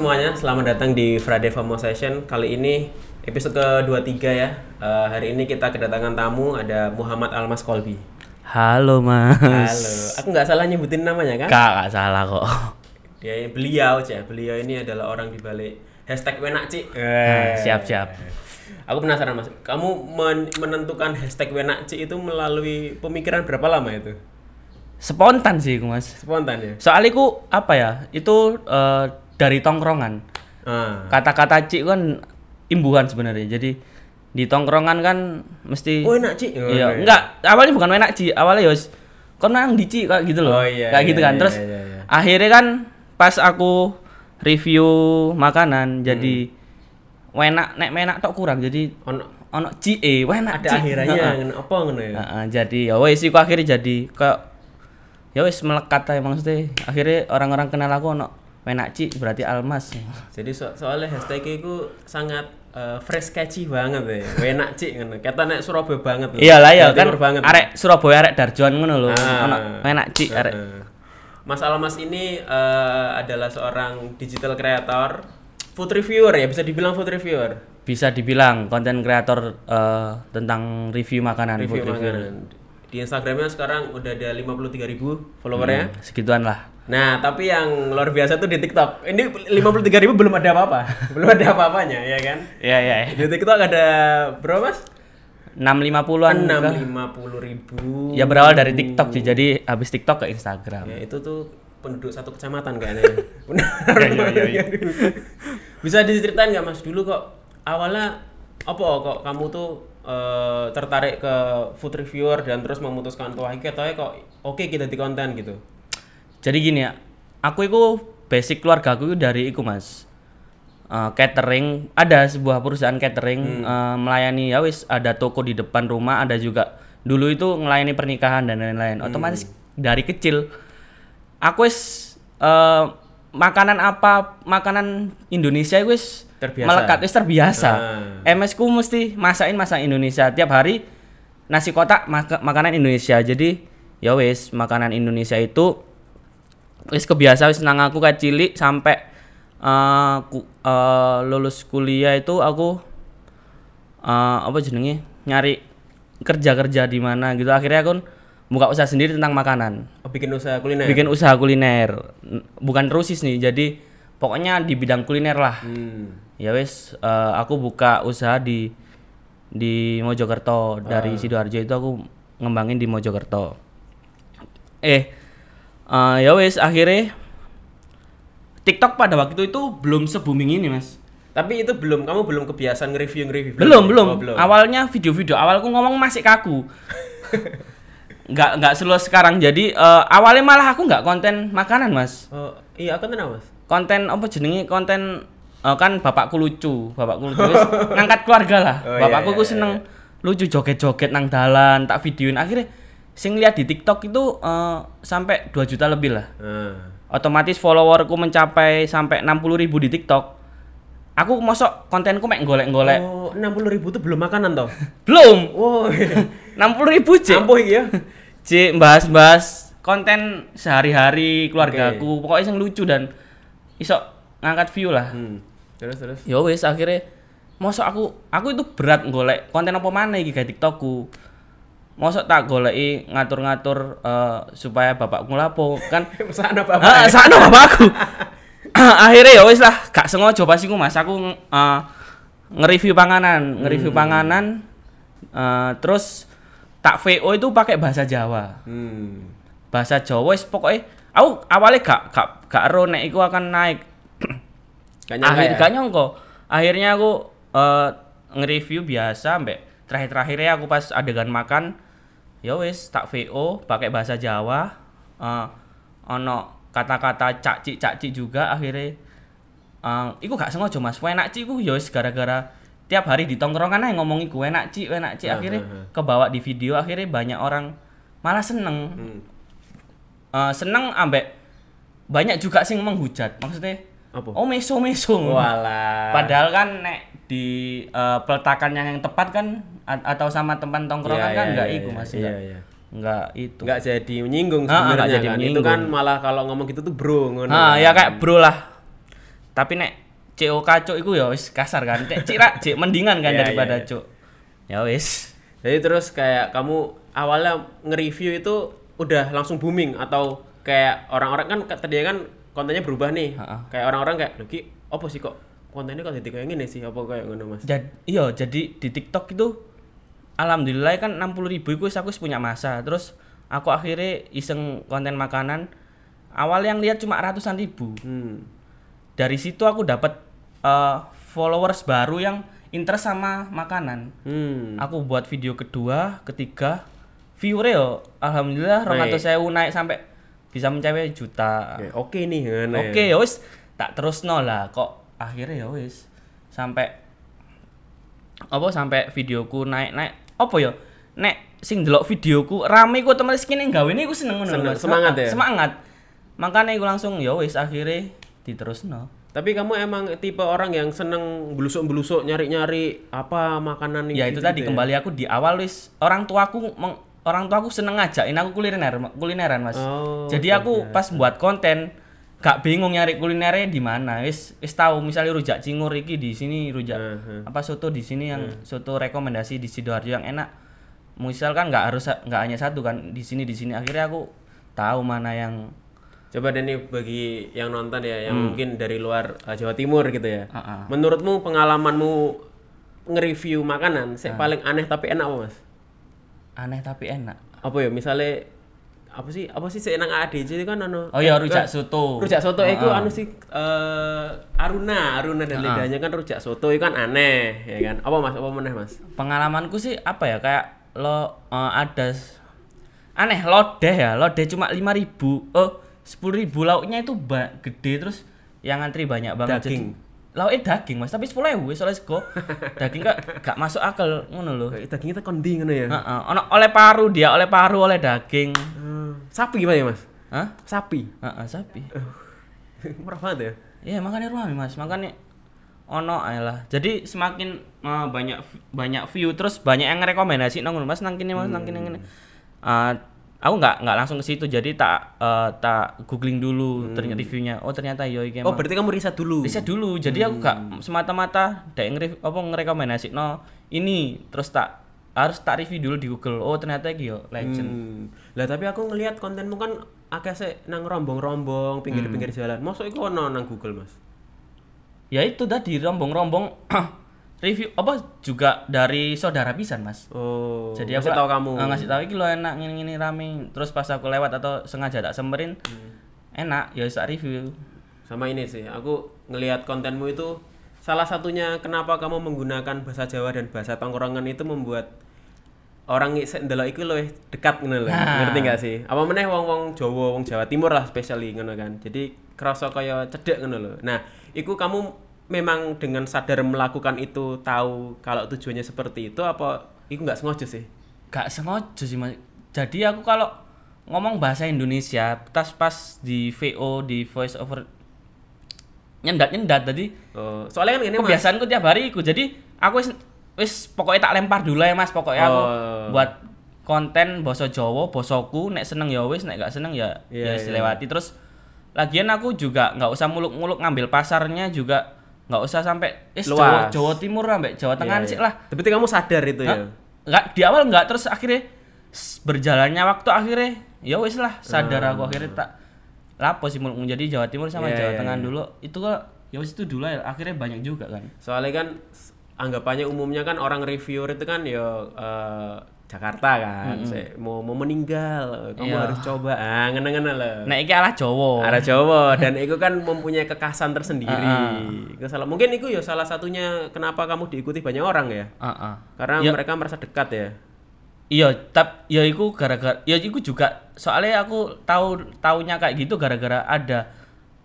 semuanya, selamat datang di Friday FOMO Session. Kali ini episode ke-23 ya. Eh, hari ini kita kedatangan tamu ada Muhammad Almas Kolbi. Halo mas. Halo, aku nggak salah nyebutin namanya kan? Kak, gak salah kok. Dia beliau aja. Beliau ini adalah orang di balik hashtag Wenak Cik. Ah, siap siap. Aku penasaran mas, kamu men- menentukan hashtag Wenak Cik itu melalui pemikiran berapa lama itu? Spontan sih aku, mas. Spontan ya? Soalnya ku apa ya? Itu eh, dari tongkrongan. Ah. Kata-kata cik kan imbuhan sebenarnya. Jadi di tongkrongan kan mesti. Oh enak Cik? Iya, enggak. Awalnya bukan enak cik. Awalnya yos. Kon nang di cik kayak gitu loh. Oh, iya, kayak iya, gitu kan. iya, Terus iya, iya. akhirnya kan pas aku review makanan jadi Hmm. enak nek enak tok kurang jadi Ono ono cik eh enak ada akhirannya ngono apa ngono ya? Heeh, jadi ya wes iku akhirnya jadi kayak ya wes melekat aja maksudnya akhirnya orang-orang kenal aku ono enak cik berarti almas Jadi so soalnya hashtag itu sangat eh, fresh catchy banget ya. Enak cik ngono. Kata nek Surabaya banget. loh. iyalah ya kan banget. arek Surabaya arek Darjuan ngono lho Ah. cik arek Heeh. Mas Almas ini eh, adalah seorang digital creator, food reviewer ya, bisa dibilang food reviewer. bisa dibilang konten kreator eh, tentang review makanan Review food makanan. Di Instagramnya sekarang udah ada 53.000 followernya. Hmm, segituan lah Nah, tapi yang luar biasa tuh di TikTok. Ini 53.000 belum ada apa-apa. belum ada apa-apanya, ya kan? iya iya Di TikTok ada berapa, Mas? 650-an Enam kah? lima puluh ribu. ya berawal dari TikTok sih jadi habis TikTok ke Instagram Ya itu tuh penduduk satu kecamatan kayaknya. ya. Benar. Iya, iya, iya, Bisa diceritain nggak mas dulu kok awalnya apa kok kamu tuh eh, tertarik ke food reviewer dan terus memutuskan tuh akhirnya tau kok oke kita di konten gitu. Jadi gini ya, aku itu basic keluarga aku itu dari iku mas. Eh, catering ada sebuah perusahaan catering eh, melayani ya wis ada toko di depan rumah ada juga dulu itu melayani pernikahan dan lain-lain otomatis dari kecil aku wis eh, makanan apa makanan Indonesia itu wis Terbiasa. melekat wis terbiasa Ah. MS ku mesti masakin masak Indonesia tiap hari nasi kotak maka- makanan Indonesia jadi ya wis makanan Indonesia itu wis kebiasa wis nang aku kayak cilik sampai eh, ku- eh, lulus kuliah itu aku eh, apa jenenge? Nyari kerja kerja di mana gitu. Akhirnya aku buka usaha sendiri tentang makanan. Oh, bikin usaha kuliner. bikin usaha kuliner. Bukan rusis nih jadi pokoknya di bidang kuliner lah. Hmm. ya wes eh, aku buka usaha di di Mojokerto. Dari sidoarjo itu aku ngembangin di Mojokerto. Eh eh, ya wes akhirnya TikTok pada waktu itu belum se booming ini mas. Tapi itu belum kamu belum kebiasaan nge-review nge-review. belum belum, Oh, belum. awalnya video-video awalku ngomong masih kaku. Nggak nggak seluas sekarang. Jadi eh, awalnya malah aku nggak konten makanan mas. Oh, iya aku kenal mas. konten apa jenenge? Konten eh, kan bapakku lucu bapakku lucu. Ngangkat keluarga lah. Oh, iya, bapakku iya, iya, seneng lucu joget-joget nang dalan tak videoin. Akhirnya sing lihat di TikTok itu eh, sampai 2 juta lebih lah Nah. otomatis followerku mencapai sampai 60.000 ribu di TikTok aku mosok kontenku mek golek-golek Oh, enam puluh ribu itu belum makanan toh? belum Wow. 60.000 ribu cek Ampuh iki ya. cek bahas-bahas konten sehari-hari keluargaku pokoknya yang lucu dan iso ngangkat view lah Hmm. Terus terus. ya wis akhirnya mosok aku aku itu berat golek konten apa mana iki kayak TikTokku mosok tak goleki ngatur-ngatur eh, supaya bapakku lapo kan? Pesan apa ah sana bapakku. Akhirnya ya wis lah gak sengaja pas iku Mas aku eh, nge-review panganan nge-review panganan eh, terus tak VO itu pakai bahasa Jawa. Hmm. bahasa Jawa wis pokoknya aku awalnya gak gak gak ero nek iku akan naik. Gak nyangka akhir ya? gak akhirnya aku eh, nge-review biasa mbak terakhir-terakhirnya aku pas adegan makan ya wis tak VO pakai bahasa Jawa eh, ono kata-kata cakci juga akhirnya eh iku gak sengaja mas enak ci iku ya wis gara-gara tiap hari di tongkrongan aja ngomong iku enak ci enak ci Ah, akhirnya ah, ah. kebawa di video akhirnya banyak orang malah seneng Hmm. Eh, seneng ambek banyak juga sing menghujat maksudnya Apa? oh meso meso Walah. Padahal kan nek di eh, peletakan yang, yang tepat kan a- atau sama teman tongkrongan Iya, kan iya, enggak iya, iku iya, Mas iya, enggak. iya. Enggak itu. nggak jadi menyinggung Ah, ah, sebenarnya jadi kan. Itu kan malah kalau ngomong gitu tuh bro ngono. Nah, ya kayak bro lah. tapi nek CO kacuk iku ya wis kasar kan. Nek cira cek mendingan kan Iya, daripada iya. cuk. Ya wis. Jadi terus kayak kamu awalnya nge-review itu udah langsung booming atau kayak orang-orang kan tadinya kan kontennya berubah nih. Ha-ha. Kayak orang-orang kayak, "Loh Ki, apa sih kok kontennya kok jadi kayak gini sih?" Apa kayak ngono, Mas? Jadi iya, jadi di TikTok itu alhamdulillah kan 60.000 ribu itu aku punya masa. Terus aku akhirnya iseng konten makanan. Awal yang lihat cuma ratusan ribu. Hmm. Dari situ aku dapat eh, followers baru yang interest sama makanan. Hmm. Aku buat video kedua, ketiga, viewernya yo alhamdulillah Naik. 200.000 naik sampai bisa mencapai juta. Oke, oke nih ngono ya. Oke, ya wis tak terus lah kok akhirnya ya wis sampai apa sampai videoku naik-naik apa ya nek sing delok videoku rame kok temen kene gawe ini aku seneng ngono semangat ya? Semangat. Makanya aku langsung ya wis akhirnya diterusno. Tapi kamu emang tipe orang yang seneng belusuk-belusuk nyari-nyari apa makanan Ya gitu- itu tadi gitu ya? kembali aku di awal wis orang tuaku meng- orang tuaku seneng ngajakin aku kuliner kulineran Mas. Oh, Jadi aku oke. pas buat konten gak bingung nyari kulinernya di mana. Wis wis tahu misalnya rujak cingur iki di sini rujak Uh-huh. apa soto di sini yang soto rekomendasi di Sidoarjo yang enak. Misal kan nggak harus nggak hanya satu kan di sini di sini akhirnya aku tahu mana yang Coba deh nih bagi yang nonton ya, Hmm. yang mungkin dari luar uh, Jawa Timur gitu ya. Ah, ah. Menurutmu pengalamanmu nge-review makanan sih paling aneh tapi enak apa, Mas? aneh tapi enak. Apa ya? Misalnya apa sih? Apa sih seenak ADC itu kan anu Oh ya eh, rujak eh, soto. Rujak soto Ah, itu ah. anu sih eh, Aruna, Aruna dan lidahnya kan rujak soto itu kan aneh, ya kan? Apa Mas? Apa meneh, Mas? pengalamanku sih apa ya kayak lo eh, ada aneh lodeh ya lodeh cuma 5000 oh 10000 lauknya itu gede terus yang ngantri banyak banget Daging. jadi lauknya daging mas tapi 10000 soalnya sego daging gak gak masuk akal ngono loh Kayak dagingnya tuh kondi ngono ya. Heeh, ono oleh paru dia oleh paru oleh daging Hmm. Sapi gimana ya, Mas? Hah? Sapi. Heeh, sapi Murah banget ya. Iya makanya rame mas, makanya ono lah. Jadi semakin eh, banyak banyak view terus banyak yang rekomendasi nong mas nang kini mas nang kini kini. Eh, aku nggak nggak langsung ke situ jadi tak eh, tak googling dulu ternyata reviewnya. Oh ternyata yo iki Oh, berarti kamu riset dulu. Riset dulu. Jadi aku gak semata-mata dek nge apa ngerekomendasi no ini terus tak harus tak review dulu di Google. Oh ternyata iki yo legend. Hmm. Lah tapi aku ngelihat kontenmu kan akeh sih nang rombong-rombong pinggir-pinggir Hmm. jalan. Mosok iku ono nang Google, Mas. Ya itu tadi rombong-rombong review apa juga dari saudara pisan mas. Oh. Jadi ngasih aku tahu kamu. eh, ngasih tahu iki lo enak ngini ngini rame. Terus pas aku lewat atau sengaja tak semperin, Hmm. enak ya bisa review. Sama ini sih, aku ngelihat kontenmu itu salah satunya kenapa kamu menggunakan bahasa Jawa dan bahasa tongkrongan itu membuat orang ndelok iku luwih dekat ngono lho. Nah. Ngerti gak sih? Apa meneh wong-wong Jawa, wong Jawa Timur lah especially ngono kan. Jadi kerasa kaya cedek ngono lho. Nah, iku kamu memang dengan sadar melakukan itu tahu kalau tujuannya seperti itu apa iku nggak sengaja sih? Gak sengaja sih mas. Jadi aku kalau ngomong bahasa Indonesia, pas pas di VO di voice over nyendat nyendat tadi Oh, soalnya kan ini Mas. kebiasaanku tiap hari iku. Jadi aku wis wis pokoknya tak lempar dulu ya Mas, pokoknya aku Oh. buat konten basa Jawa, basaku nek seneng ya wis, nek gak seneng ya Iya, ya iya. dilewati. Terus lagian aku juga nggak usah muluk-muluk ngambil pasarnya juga nggak usah sampai eh Jawa. Jawa Timur sampai Jawa Tengah Iya, sih iya. lah. Tapi kamu sadar itu ya. Hah? Nggak di awal nggak terus akhirnya berjalannya waktu akhirnya ya wis lah sadar aku akhirnya tak lapo sih muluk jadi Jawa Timur sama Iya, Jawa iya, Tengah iya. dulu itu kok ya wis itu dulu ya akhirnya banyak juga kan. Soalnya kan anggapannya umumnya kan orang reviewer itu kan ya eh, Jakarta kan, Saya mau mau meninggal, kamu Iya. harus coba, ah ngene-ngene lah. Nek iki alah Jawa. Arah Jawa dan itu kan mempunyai kekhasan tersendiri. Itu salah mungkin itu ya salah satunya kenapa kamu diikuti banyak orang ya. Heeh. Karena Ya. mereka merasa dekat ya. Iya, tap ya iku gara-gara ya iku juga soalnya aku tahu taunya kayak gitu gara-gara ada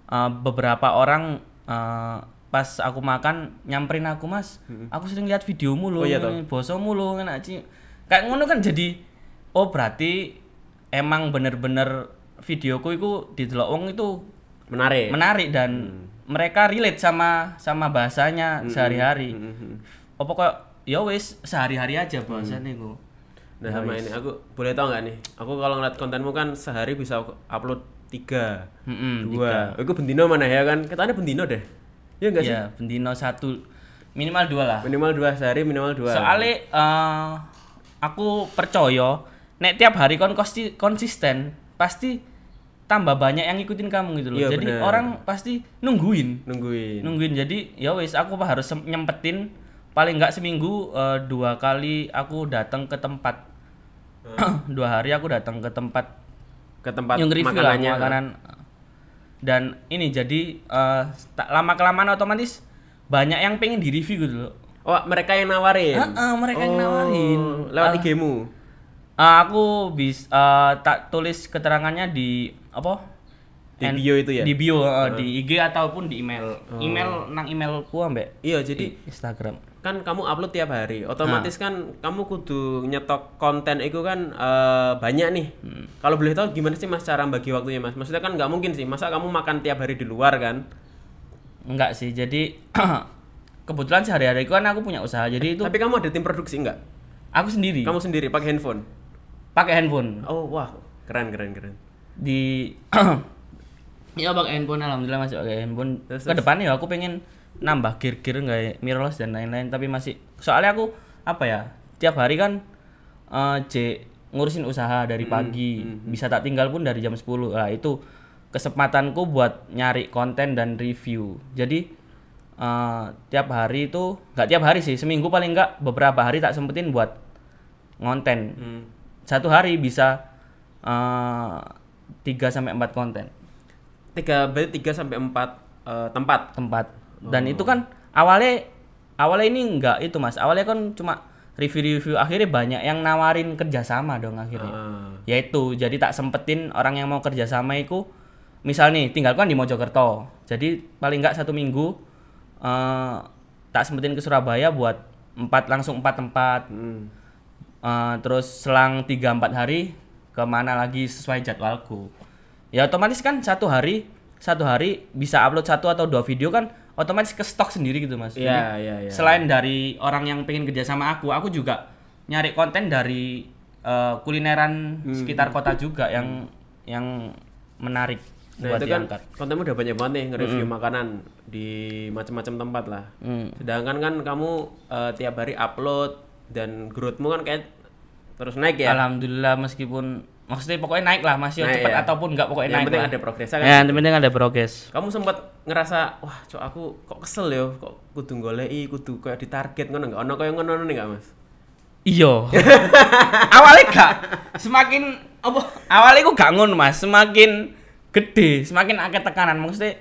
uh, beberapa orang uh, pas aku makan nyamperin aku mas aku sering lihat videomu Oh loh iya ini bosomu loh enak Ci." Kayak ngono kan jadi oh berarti emang bener-bener videoku itu didelok wong itu Menarik. menarik dan Hmm. mereka relate sama sama bahasanya sehari-hari Mhm. apa kok ya wis sehari-hari aja Hmm. bahasanya itu Nah sama ini aku boleh tau nggak nih? Aku kalau ngeliat kontenmu kan sehari bisa upload tiga, Mm-mm, dua. Aku bendino mana ya kan? Katanya bendino deh. Ya enggak sih? Iya, bendino satu minimal dua lah. Minimal dua sehari, minimal dua. Soalnya eh, aku percaya nek tiap hari kon konsi- konsisten pasti tambah banyak yang ngikutin kamu gitu loh. Iya, Jadi bener. orang pasti nungguin. nungguin. Nungguin. Jadi ya wis aku harus nyempetin paling nggak seminggu eh, dua kali aku datang ke tempat. dua hari aku datang ke tempat ke tempat yang review lah makanannya. makanan dan ini jadi eh, tak lama kelamaan otomatis banyak yang pengen di review gitu loh Oh, mereka yang nawarin. Heeh, mereka yang nawarin. Oh, Lewat Ah. IG-mu. Eh, aku bis eh, tak tulis keterangannya di apa Di And- bio itu ya? di bio eh, di IG ataupun di email email nang emailku ambek Iya, jadi Instagram kan kamu upload tiap hari. Otomatis Nah. kan kamu kudu nyetok konten itu kan eh, banyak nih. Hmm. Kalau boleh tahu gimana sih Mas cara bagi waktunya Mas? Maksudnya kan nggak mungkin sih. Masa kamu makan tiap hari di luar kan? enggak sih jadi kebetulan sehari-hari kan aku punya usaha jadi itu Tapi kamu ada tim produksi nggak? aku sendiri Kamu sendiri pakai handphone. pakai handphone Oh, wah. Keren, keren, keren. di ya pakai handphone alhamdulillah masih pakai handphone Terus, ke depannya ya aku pengen nambah gear-gear nggak mirrorless dan lain-lain tapi masih soalnya aku apa ya tiap hari kan eh J ngurusin usaha dari pagi bisa tak tinggal pun dari jam 10 lah itu kesempatanku buat nyari konten dan review jadi eh, tiap hari itu nggak tiap hari sih seminggu paling nggak beberapa hari tak sempetin buat ngonten. Hmm. satu hari bisa eh, 3 sampai 4 konten. Tiga, berarti tiga sampai empat eh, tempat. tempat. Dan itu kan awalnya awalnya ini enggak itu mas. Awalnya kan cuma review-review akhirnya banyak yang nawarin kerjasama dong akhirnya. Ah. yaitu jadi tak sempetin orang yang mau kerjasama itu misal nih tinggal kan di Mojokerto. Jadi paling enggak satu minggu eh, tak sempetin ke Surabaya buat empat langsung empat tempat Hmm. Eh, terus selang 3-4 hari ke mana lagi sesuai jadwalku ya otomatis kan satu hari satu hari bisa upload satu atau dua video kan otomatis ke stok sendiri gitu mas Iya, Jadi, iya, iya. selain dari orang yang pengen kerja sama aku aku juga nyari konten dari eh, kulineran Hmm. sekitar kota juga yang yang menarik Nah buat itu kan diangkat kontenmu udah banyak banget nih nge-review makanan di macam-macam tempat lah. Hmm. Sedangkan kan kamu eh, tiap hari upload dan growthmu kan kayak terus naik ya. alhamdulillah meskipun maksudnya pokoknya naik lah masih Naik cepat ya. ataupun enggak pokoknya Yang naik penting lah. ada progres kan. ya yang penting ada progres Kamu sempat ngerasa wah cok aku kok kesel ya kok kudu goleki kudu kayak ditarget ngono enggak ono kayak ngono nih enggak Mas? Iya. awalnya gak semakin apa? Awalnya aku gak ngono Mas, semakin gede, semakin akeh tekanan maksudnya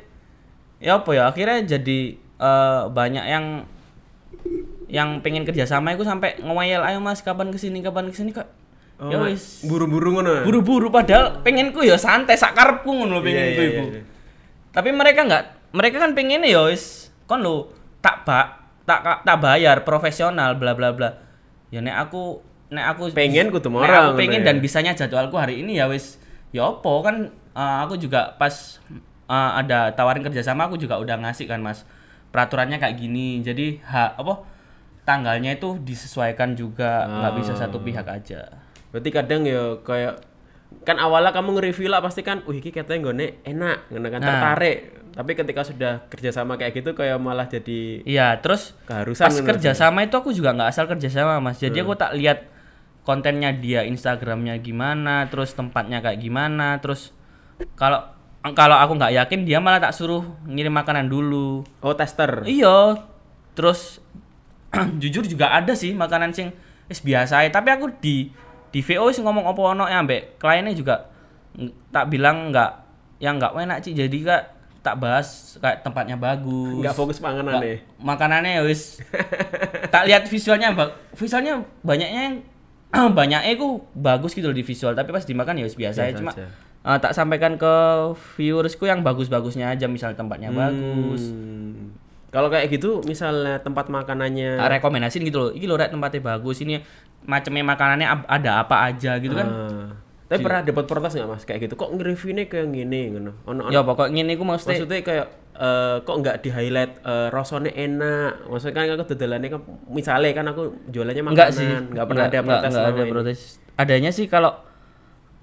ya apa ya akhirnya jadi eh, banyak yang yang pengen kerja sama aku sampai ngewayel ayo Mas kapan ke sini kapan ke sini ya Oh, wis buru-buru ngono. buru-buru padahal pengenku ya santai sakarepku ngono lho pengenku iya, iku iya. tapi mereka nggak mereka kan pengennya ya wis kon lo tak ba tak tak bayar profesional bla bla bla ya nek aku nek aku Pengen kudu nek morang, aku pengen ngono ya. dan bisanya jadwalku hari ini ya wis ya opo kan eh, aku juga pas eh, ada tawarin kerjasama aku juga udah ngasih kan mas peraturannya kayak gini jadi ha apa tanggalnya itu disesuaikan juga nggak bisa satu pihak aja Berarti kadang ya kayak kan awalnya kamu nge-review lah pasti kan, wih iki katanya nggone enak, ngono kan Nah. tertarik. Tapi ketika sudah kerjasama kayak gitu kayak malah jadi Iya, terus keharusan pas ngono. kerjasama itu aku juga nggak asal kerjasama mas. Jadi Hmm. aku tak lihat kontennya dia, Instagramnya gimana, terus tempatnya kayak gimana, terus kalau kalau aku nggak yakin dia malah tak suruh ngirim makanan dulu. Oh, tester. Iya, terus jujur juga ada sih makanan sing wis biasa tapi aku di di VO sih ngomong apa ono ya ambek kliennya juga tak bilang nggak yang nggak enak sih jadi kak tak bahas kayak tempatnya bagus Enggak fokus panganan Nggak- nih. makanannya ya wis tak lihat visualnya visualnya banyaknya yang banyaknya itu bagus gitu loh di visual tapi pas dimakan ya wis biasa, Biasa aja cuma aja. Eh, tak sampaikan ke viewersku yang bagus-bagusnya aja misal tempatnya bagus. Hmm. Kalau kayak gitu misalnya tempat makanannya tak rekomendasiin gitu loh. Ini loh Rek, tempatnya bagus ini macamnya makanannya ada apa aja gitu kan. Ah. Tapi pernah dapat protes nggak mas kayak gitu? Kok nge-reviewnya kayak gini ngono? Ono ono. Ya pokoknya ini aku maksudnya maksudnya kayak eh, kok nggak di highlight eh, rasanya enak? Maksudnya kan aku dodolannya kan misalnya kan aku jualannya makanan enggak sih nggak pernah ada enggak, protes enggak selama ada protes. Adanya sih kalau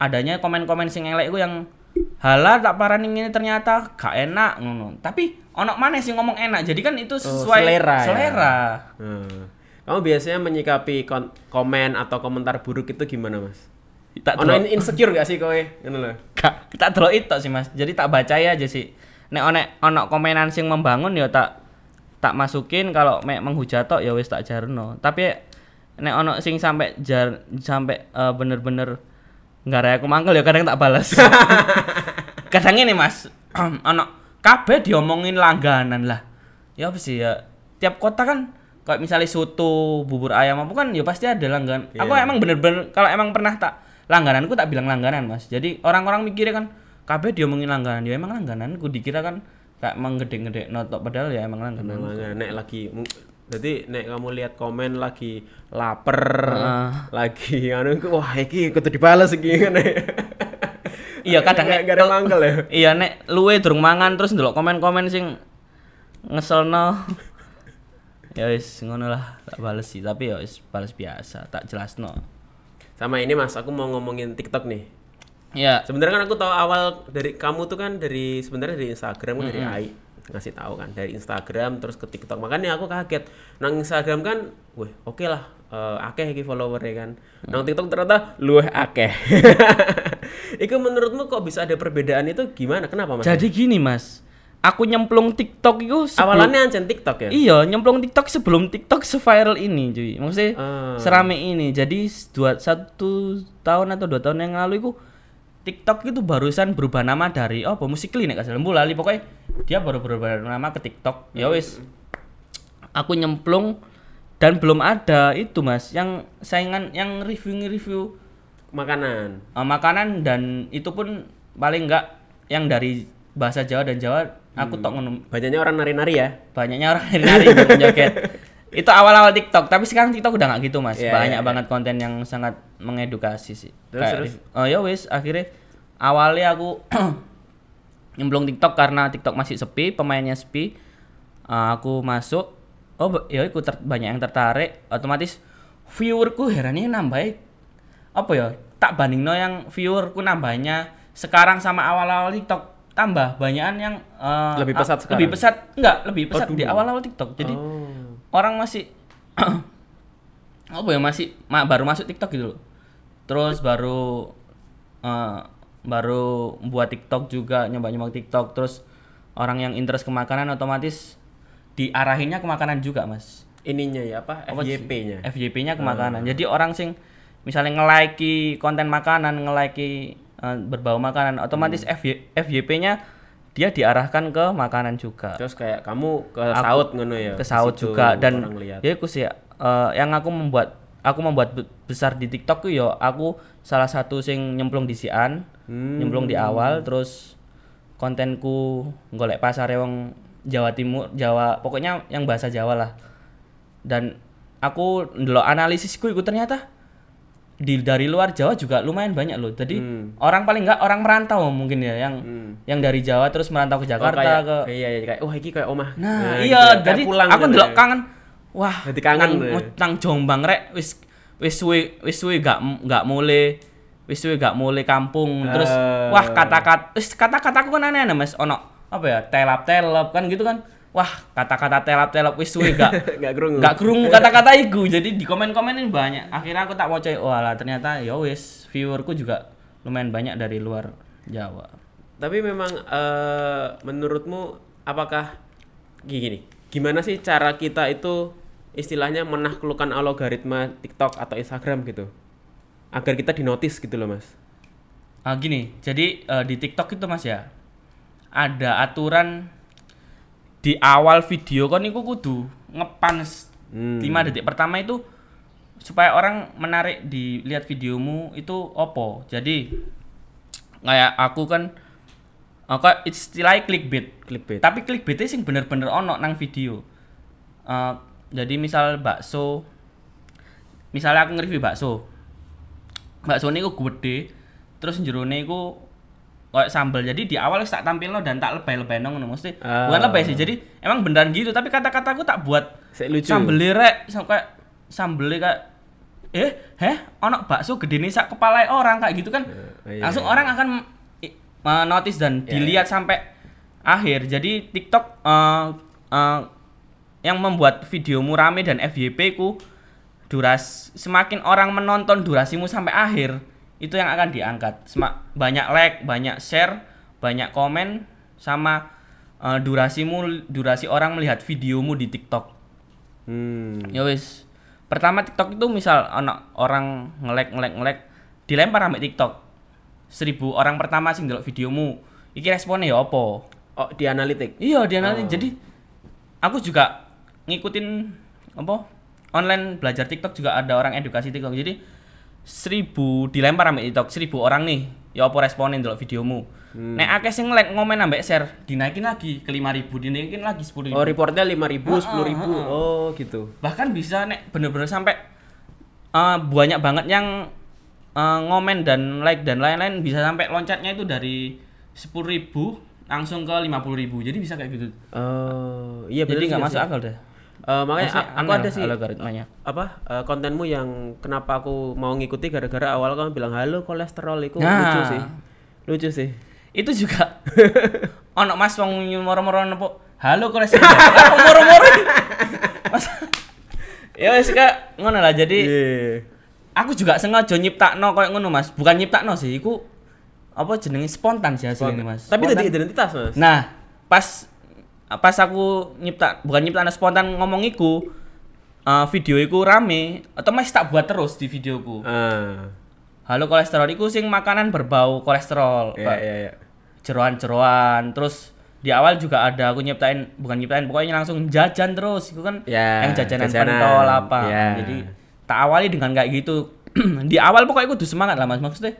adanya komen-komen sing elek itu yang halah tak parani ini ternyata gak enak ngono tapi ono mana sih ngomong enak jadi kan itu sesuai Oh, selera ya? selera. Hmm. Kamu biasanya menyikapi kon- komen atau komentar buruk itu gimana, Mas? tak Ono in- insecure gak sih kowe? Ngono lho. gak tak delok itu sih mas jadi tak baca aja sih nek ono ono komenan sing membangun ya tak tak masukin kalau mek menghujat tok ya wis tak jarno tapi nek ono sing sampai jar sampai eh, bener-bener nggak raya aku mangkel ya kadang tak balas kadang ini mas ono kabeh diomongin langganan lah. Ya apa sih ya tiap kota kan kayak misalnya soto bubur ayam apa kan ya pasti ada langganan aku Iya. emang bener-bener kalau emang pernah tak langgananku tak bilang langganan mas. Jadi orang-orang mikirnya kan kabeh diomongin langganan. Ya emang langgananku dikira kan kayak emang gede-gede notok padahal ya emang langganan. Memang nek lagi jadi nek kamu lihat komen lagi lapar, Heeh. lagi anu iku, wah iki kudu dibales iki ngene. Iya, kadang nek- ada mangkel ya. iya nek luwe durung mangan terus ndelok komen-komen sing ngeselno ya wis ngono lah tak bales sih tapi ya wis bales biasa tak jelasno Sama ini Mas, aku mau ngomongin TikTok nih. ya Sebenarnya kan aku tahu awal dari kamu tuh kan dari sebenarnya dari Instagram kan dari AI ngasih tahu kan dari Instagram terus ke TikTok. Makanya aku kaget. Nang Instagram kan weh oke lah eh, akeh iki followernya kan. Nang TikTok ternyata luwih akeh. Itu menurutmu kok bisa ada perbedaan itu? Gimana? Kenapa mas? Jadi gini mas. Aku nyemplung TikTok itu sebelum- awalannya ancen TikTok ya? Iya, nyemplung TikTok sebelum TikTok seviral ini, cuy. Maksudnya Ah. serame ini. Jadi dua satu tahun atau dua tahun yang lalu itu TikTok itu barusan berubah nama dari oh nek kasih lembu lali pokoknya dia baru berubah nama ke TikTok. Ya wis. Aku nyemplung dan belum ada itu Mas yang saingan yang review-review makanan. Uh, makanan dan itu pun paling enggak yang dari bahasa Jawa dan Jawa aku tok ngono. Banyaknya orang nari-nari ya? Banyaknya orang nari-nari joget itu awal-awal TikTok tapi sekarang TikTok udah nggak gitu mas Iya, banyak iya, iya. banget konten yang sangat mengedukasi sih Terus, Kayak terus? oh ya wis akhirnya awalnya aku nyemplung TikTok karena TikTok masih sepi pemainnya sepi Eh, aku masuk oh ya aku ter- banyak yang tertarik otomatis viewerku herannya nambah apa ya tak banding yang viewerku nambahnya sekarang sama awal-awal TikTok tambah banyakan yang eh, Lebih pesat sekarang? lebih pesat enggak lebih pesat dulu. di awal-awal TikTok jadi oh. Orang masih apa ya masih ma- baru masuk TikTok gitu loh. Terus baru eh, baru buat TikTok juga nyoba-nyoba TikTok. Terus orang yang interest ke makanan otomatis diarahinnya ke makanan juga mas. Ininya ya apa? FYP-nya FYP-nya ke makanan. Jadi orang sing misalnya nge-like konten makanan nge-like eh, berbau makanan otomatis FY FYP-nya dia diarahkan ke makanan juga. Terus kayak kamu ke Aku saut ngono ya ke saut juga. Dan ya aku sih eh, yang aku membuat aku membuat be- besar di TikTok tuh ya aku salah satu sing nyemplung di sian Hmm. nyemplung di awal terus kontenku golek pasar wong Jawa Timur Jawa pokoknya yang bahasa Jawa lah. Dan aku ndelok analisisku itu ternyata di dari luar Jawa juga lumayan banyak loh jadi Hmm. orang paling enggak orang merantau mungkin ya yang Hmm. yang dari Jawa terus merantau ke Oh, Jakarta kayak- ke iya iya kayak wah iki kayak omah Nah, gitu iya, ya, kayak jadi pulang aku gitu ndelok ya. kangen. Wah, Jadi kangen nang, ya. nang Jombang rek wis wis suwe wis suwe gak gak mulai wis suwe gak mulai kampung. Terus Eh. wah kata-kata wis kata-kataku kan aneh-aneh Mas. Ono apa ya? Telap-telap kan gitu kan. Wah, kata-kata telap-telap wis suwe gak nggak kerungu gak kerungu kata-kata iku. Jadi di komen-komen ini banyak. Akhirnya aku tak mau coy, oh alah ternyata ya wis viewerku juga lumayan banyak dari luar Jawa. tapi memang eh, menurutmu apakah gini gimana sih cara kita itu istilahnya menaklukkan algoritma TikTok atau Instagram gitu agar kita dinotis gitu loh mas Ah gini, jadi eh, di TikTok itu Mas ya ada aturan di awal video kan iku kudu ngepan Hmm. 5 detik pertama itu supaya orang menarik dilihat videomu itu opo. Jadi kayak aku kan aku istilahnya clickbait. clickbait Tapi clickbaitnya sing bener-bener ono nang video. Eh, jadi misal bakso, misalnya aku nge-review bakso, bakso ini gede, terus jerone iku kayak sambal. Jadi di awal tak tampilno dan tak lebay-lebay nong mesti Ah. bukan lebay sih. Jadi emang beneran gitu, tapi kata-kataku tak buat lucu sambel rek, kayak sambel kayak eh heh ono bakso gede nih sak kepala orang kayak gitu kan iya, langsung iya. orang akan uh, notice dan Ya, dilihat sampai akhir. Jadi TikTok uh, uh, yang membuat videomu rame dan FYP ku duras semakin orang menonton durasimu sampai akhir itu yang akan diangkat. Banyak like, banyak share, banyak komen sama uh, durasimu durasi orang melihat videomu di TikTok. Hmm. Ya wis. Pertama TikTok itu misal anak orang ngelek ngelek ngelek dilempar sampai TikTok. Seribu orang pertama sing delok videomu. Iki responnya ya apa? Oh, di analitik. Iya, dia nanti Oh. jadi aku juga ngikutin apa? Online belajar TikTok juga ada orang edukasi TikTok. Jadi seribu dilempar sampai TikTok, seribu orang nih. Ya apa responin delok videomu. Hmm. Nek akeh sing like ngomen ambek share, dinaikin lagi ke 5000, dinaikin lagi 10000. Oh, reportnya 5000, Ah, 10000. Oh, gitu. bahkan bisa nek bener-bener sampai eh, banyak banget yang eh, ngomen dan like dan lain-lain bisa sampai loncatnya itu dari 10.000 langsung ke 50.000 jadi bisa kayak gitu Oh, iya jadi nggak masuk akal deh Eh, makanya Maksudnya aku ada sih algoritmanya apa eh, kontenmu yang kenapa aku mau ngikuti gara-gara awal kamu bilang halo kolesterol itu Nah. lucu sih. Lucu sih. itu juga ono mas wong moro-moro nopo halo kolesterol moro-moro Mas, ya wis kak ngono lah jadi Iya. aku juga sengaja nyiptakno koyo ngono mas bukan nyiptakno sih iku apa jenenge spontan sih hasilnya mas Tapi tadi identitas, Mas. Nah, pas pas aku nyipta bukan nyipta spontan ngomong iku eh, video iku rame, otomatis tak buat terus di videoku. Ah. Halo kolesterol iku sing makanan berbau kolesterol. Iya, Kayak iya, iya. Jeroan-jeroan, terus di awal juga ada aku nyiptain bukan nyiptain pokoknya langsung jajan terus itu kan Ya, yang jajanan, jajanan. pentol apa Ya. jadi tak awali dengan kayak gitu di awal pokoknya kudu semangat lah mas maksudnya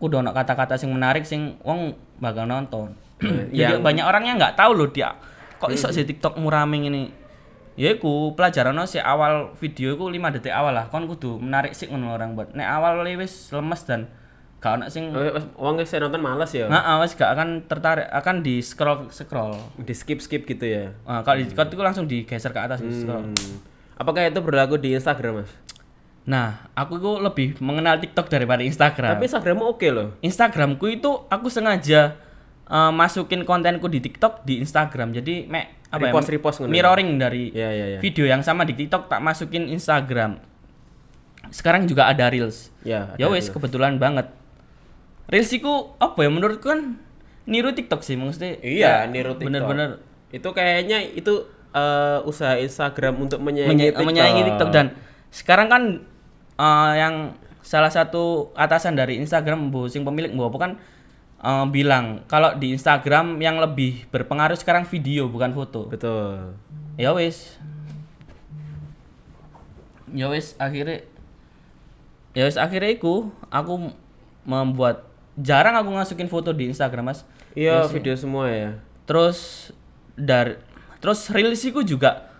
kudu ono kata-kata sing menarik sing wong bakal nonton jadi Yang- banyak orang yang nggak tahu loh dia kok iso sih TikTok murame ini ya iku pelajaran si awal video iku 5 detik awal lah kon kudu menarik sih ngono orang buat nek awal wis lemes dan gak ono sing Oh, Mas, Wong saya nonton males ya. Nah, wis gak akan tertarik, akan di scroll scroll. Di skip-skip gitu ya. Nah, kalau di cut itu langsung digeser ke atas di scroll. Hmm. Apakah itu berlaku di Instagram, Mas? Nah, aku itu lebih mengenal TikTok daripada Instagram. Tapi Instagrammu oke loh. Instagramku itu aku sengaja eh, masukin kontenku di TikTok di Instagram. Jadi mek apa Repost- ya? repost ya? mirroring dari Iya, iya, iya. video yang sama di TikTok tak masukin Instagram. Sekarang juga ada Reels. Ya, Ya ada wes kebetulan banget. Reels iku apa ya menurutku kan niru TikTok sih maksudnya. Iya, ya, niru TikTok. Bener-bener Itu kayaknya itu eh, usaha Instagram untuk menyaingi menye- TikTok. menyaingi TikTok dan sekarang kan eh, yang salah satu atasan dari Instagram Bu sing pemilik Bu apa kan eh, bilang kalau di Instagram yang lebih berpengaruh sekarang video bukan foto. Betul. Ya wis. Ya wis akhirnya Ya wis akhirnya iku aku membuat jarang aku masukin foto di Instagram Mas. Iya, Ya video semua ya. Terus dari terus reels iku juga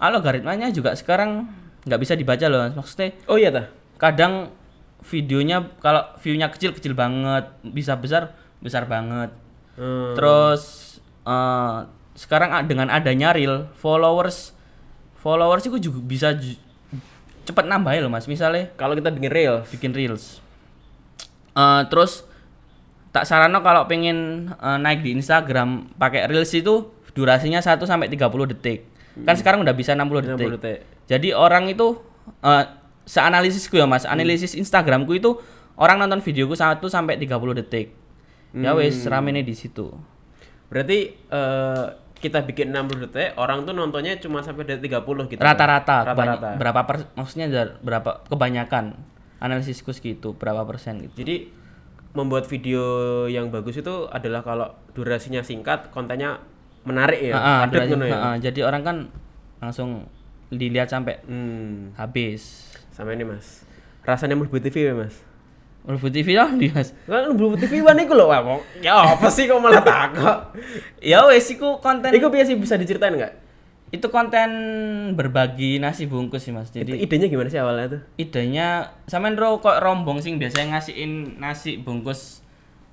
algoritmanya juga sekarang nggak bisa dibaca loh Mas. maksudnya Oh iya tah. kadang videonya kalau viewnya kecil kecil banget bisa besar besar banget Hmm. terus eh, sekarang dengan adanya reel followers followers itu juga bisa ju- cepet nambah ya loh mas misalnya Kalau kita bikin real, bikin reels Eh, terus tak sarano kalau pengen eh, naik di Instagram pakai reels itu durasinya 1 sampai 30 detik. Kan sekarang udah bisa 60 detik. 60 detik. Jadi orang itu eh seanalisisku ya Mas, analisis Instagramku itu orang nonton videoku 1 sampai 30 detik. Ya wis rame nih di situ. Berarti eh, kita bikin 60 detik, orang tuh nontonnya cuma sampai detik 30 gitu. Rata-rata Rata-rata. berapa per, maksudnya berapa kebanyakan analisisku segitu, berapa persen gitu. Jadi membuat video yang bagus itu adalah kalau durasinya singkat, kontennya menarik ya, Heeh, padat ngono ya. heeh, jadi orang kan langsung dilihat sampai Hmm, habis. sama ini Mas. Rasanya mlebu TV ya, Mas. Mlebu TV lah di Mas. Kan mlebu TV wan iku lho, kok. Ya apa sih kok malah takut? Ya wes iku konten Iku biasa bisa diceritain nggak? itu konten berbagi nasi bungkus sih Mas. Itu Jadi idenya gimana sih awalnya tuh? idenya sampean ro kok rombong sing biasanya ngasihin nasi bungkus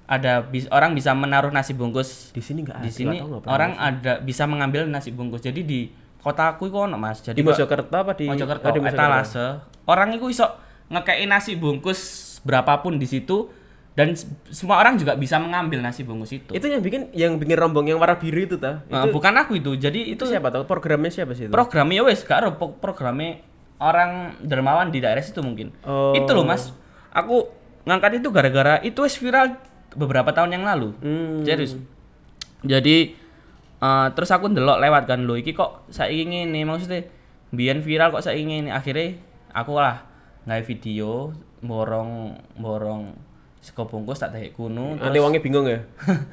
ada bis, orang bisa menaruh nasi bungkus Di sini nggak ada. di sini pernah orang ada bisa mengambil nasi bungkus. Jadi di kotaku iku ono Mas. Jadi di Mojokerto apa di Mojokerto, oh, di Mojokerto. etalase. Orang itu iso ngekei nasi bungkus berapapun di situ dan semua orang juga bisa mengambil nasi bungkus itu. Itu yang bikin yang bikin rombong yang warna biru itu ta? Nah, Itu, bukan aku itu. Jadi itu itu siapa tahu programnya siapa sih itu? programnya ya wes gak ada pro- programnya orang dermawan di daerah situ mungkin. Oh. Itu loh Mas. Aku ngangkat itu gara-gara itu wes viral beberapa tahun yang lalu. Hmm. Serius. Jadi eh, terus aku ndelok lewat kan lo iki kok saiki ngene maksudnya biyen viral kok saiki ngene akhirnya aku lah ngai video borong borong sego bungkus tak teh kuno Nanti wongnya bingung ya.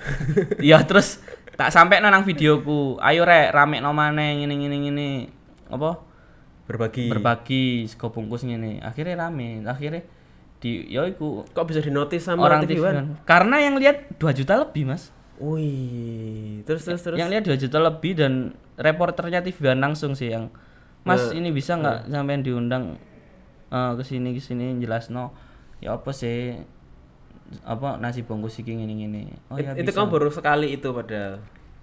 ya terus tak sampai nang videoku ayo rek rame no maneh ngene ngene ngene apa Berbagi. berbagi sego bungkus ngene akhirnya rame akhirnya di ya iku Kok bisa dinotis sama orang TV One? One. karena yang lihat 2 juta lebih mas Wih, terus terus terus. yang lihat 2 juta lebih dan reporternya TV One langsung sih yang mas Eh, ini bisa nggak sampean diundang eh, ke sini ke sini jelas no ya apa sih apa nasi bungkus iki ngene ngene oh ya It- itu bisa. kamu baru sekali itu padahal.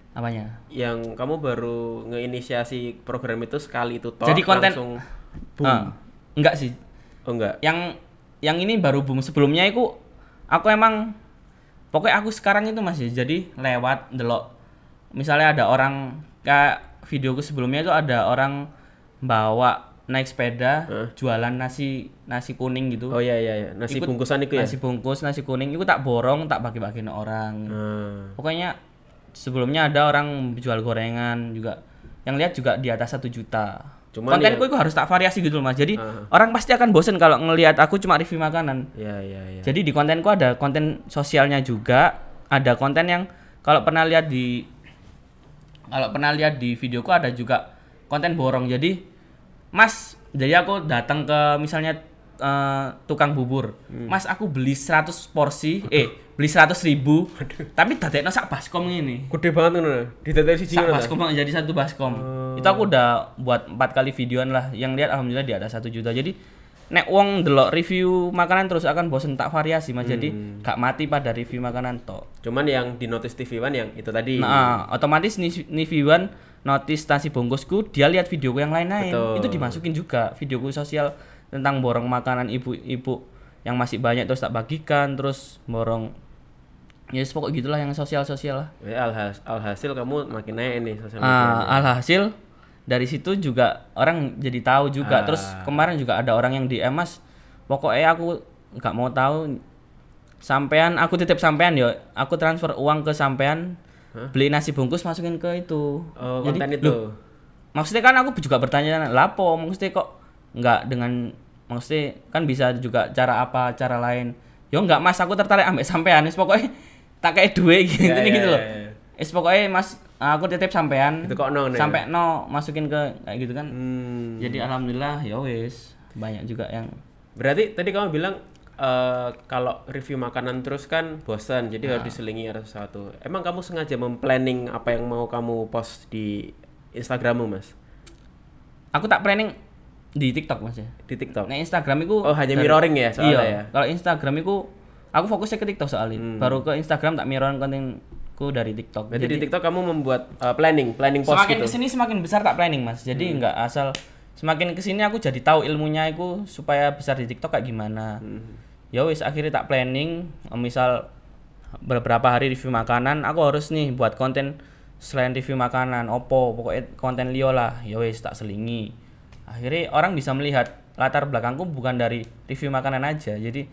apanya Yang kamu baru ngeinisiasi program itu sekali itu toh Jadi konten- langsung boom. Ah, enggak sih Oh enggak. yang yang ini baru boom sebelumnya itu aku emang pokoknya aku sekarang itu masih jadi lewat delok misalnya ada orang kayak videoku sebelumnya itu ada orang bawa naik sepeda jualan nasi nasi kuning gitu. Oh iya iya iya, nasi Ikut bungkusan itu ya. nasi bungkus nasi kuning. Itu tak borong tak bagi-bagiin orang. Ah. pokoknya sebelumnya ada orang jual gorengan juga. Yang lihat juga di atas satu juta. Cuman kontenku ya- itu harus tak variasi gitu loh mas. Jadi Ah. orang pasti akan bosen kalau ngelihat aku cuma review makanan. Iya iya iya. jadi di kontenku ada konten sosialnya juga. Ada konten yang kalau pernah lihat di kalau pernah lihat di videoku ada juga konten borong. Jadi mas jadi aku datang ke misalnya eh, tukang bubur. Mas aku beli 100 porsi eh beli 100 ribu. Tapi dadekno sak baskom ini Gede banget ngono. Ditetes siji sak ngono. ta? baskom jadi satu baskom. Itu aku udah buat empat kali videoan lah. Yang lihat alhamdulillah di atas satu juta. Jadi nek wong delok review makanan terus akan bosen tak variasi mas. Jadi gak mati pada review makanan tok. Cuman yang di notice TV One yang itu tadi. nah otomatis nih nih viewan notice nasi bungkusku dia lihat videoku yang lain-lain Betul. itu dimasukin juga videoku sosial tentang borong makanan ibu-ibu yang masih banyak terus tak bagikan terus borong ya yes, pokok gitulah yang sosial-sosial lah Ya, alhas- alhasil kamu makin naik nih sosial. Ah, alhasil dari situ juga orang jadi tahu juga. Ah. Terus kemarin juga ada orang yang DM Mas, pokoknya aku nggak mau tahu sampean aku titip sampean yo, aku transfer uang ke sampean beli nasi bungkus masukin ke itu. Oh, Jadi, konten itu. loh, maksudnya kan aku juga bertanya lapo maksudnya kok nggak dengan maksudnya kan bisa juga cara apa cara lain yo nggak mas aku tertarik ambek sampean wis pokoknya tak kayak duit gitu nih ya, gitu loh ya. Wis pokoknya mas aku titip sampean Itu kok no, sampai no masukin ke kayak gitu kan Hmm. jadi alhamdulillah ya wis banyak juga yang Berarti tadi kamu bilang eh, kalau review makanan terus kan bosan, jadi Ah. harus diselingi ada sesuatu. Emang kamu sengaja memplanning apa yang mau kamu post di Instagrammu, Mas? aku tak planning di TikTok mas ya Di TikTok. nah Instagram itu Oh, hanya mirroring ya soalnya iya ya? kalau Instagram itu aku fokusnya ke TikTok soalnya baru ke Instagram tak mirrorin kontenku dari TikTok Berarti di TikTok kamu membuat eh, planning, planning post semakin gitu. ke sini semakin besar tak planning mas jadi Hmm. nggak asal semakin ke sini aku jadi tahu ilmunya itu supaya besar di TikTok kayak gimana Hmm. Ya wis akhirnya tak planning. Misal beberapa hari review makanan aku harus nih buat konten selain review makanan opo pokoknya konten Leo lah. Ya wis tak selingi. Akhirnya orang bisa melihat latar belakangku bukan dari review makanan aja. Jadi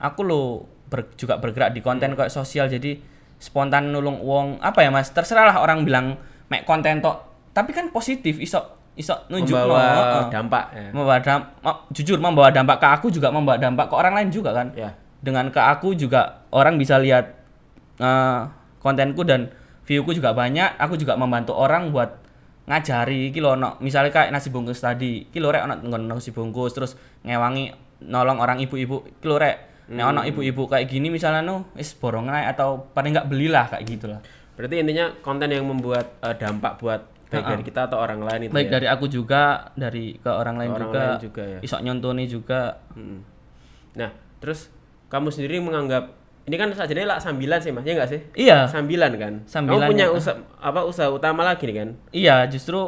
aku lo ber- juga bergerak di konten kayak sosial. Jadi spontan nulung uang apa ya mas? Terserah lah orang bilang mek konten tok. Tapi kan positif iso iso nunjuk Membawa dampak ya. membawa damp- ma- jujur membawa dampak ke aku juga membawa dampak ke orang lain juga kan? Ya. dengan ke aku juga orang bisa lihat eh, kontenku dan viewku juga banyak. Aku juga membantu orang buat ngajari iki lho ono misalnya kayak nasi bungkus tadi. Iki lho rek ono nasi bungkus terus ngewangi nolong orang ibu-ibu. Iki lho rek nek ono ibu-ibu kayak gini misalnya no wis borong atau paling nggak belilah kayak gitulah. Berarti intinya konten yang membuat eh, dampak buat baik dari kita atau orang lain itu baik ya. dari aku juga dari ke orang lain orang juga, lain juga ya. isok nyontoni juga Mm. Nah, terus kamu sendiri menganggap ini kan saja lah sambilan sih mas, ya nggak sih? iya Sambilan kan. Sambilan Kamu punya ya. usaha apa usaha utama lagi nih kan? Iya, justru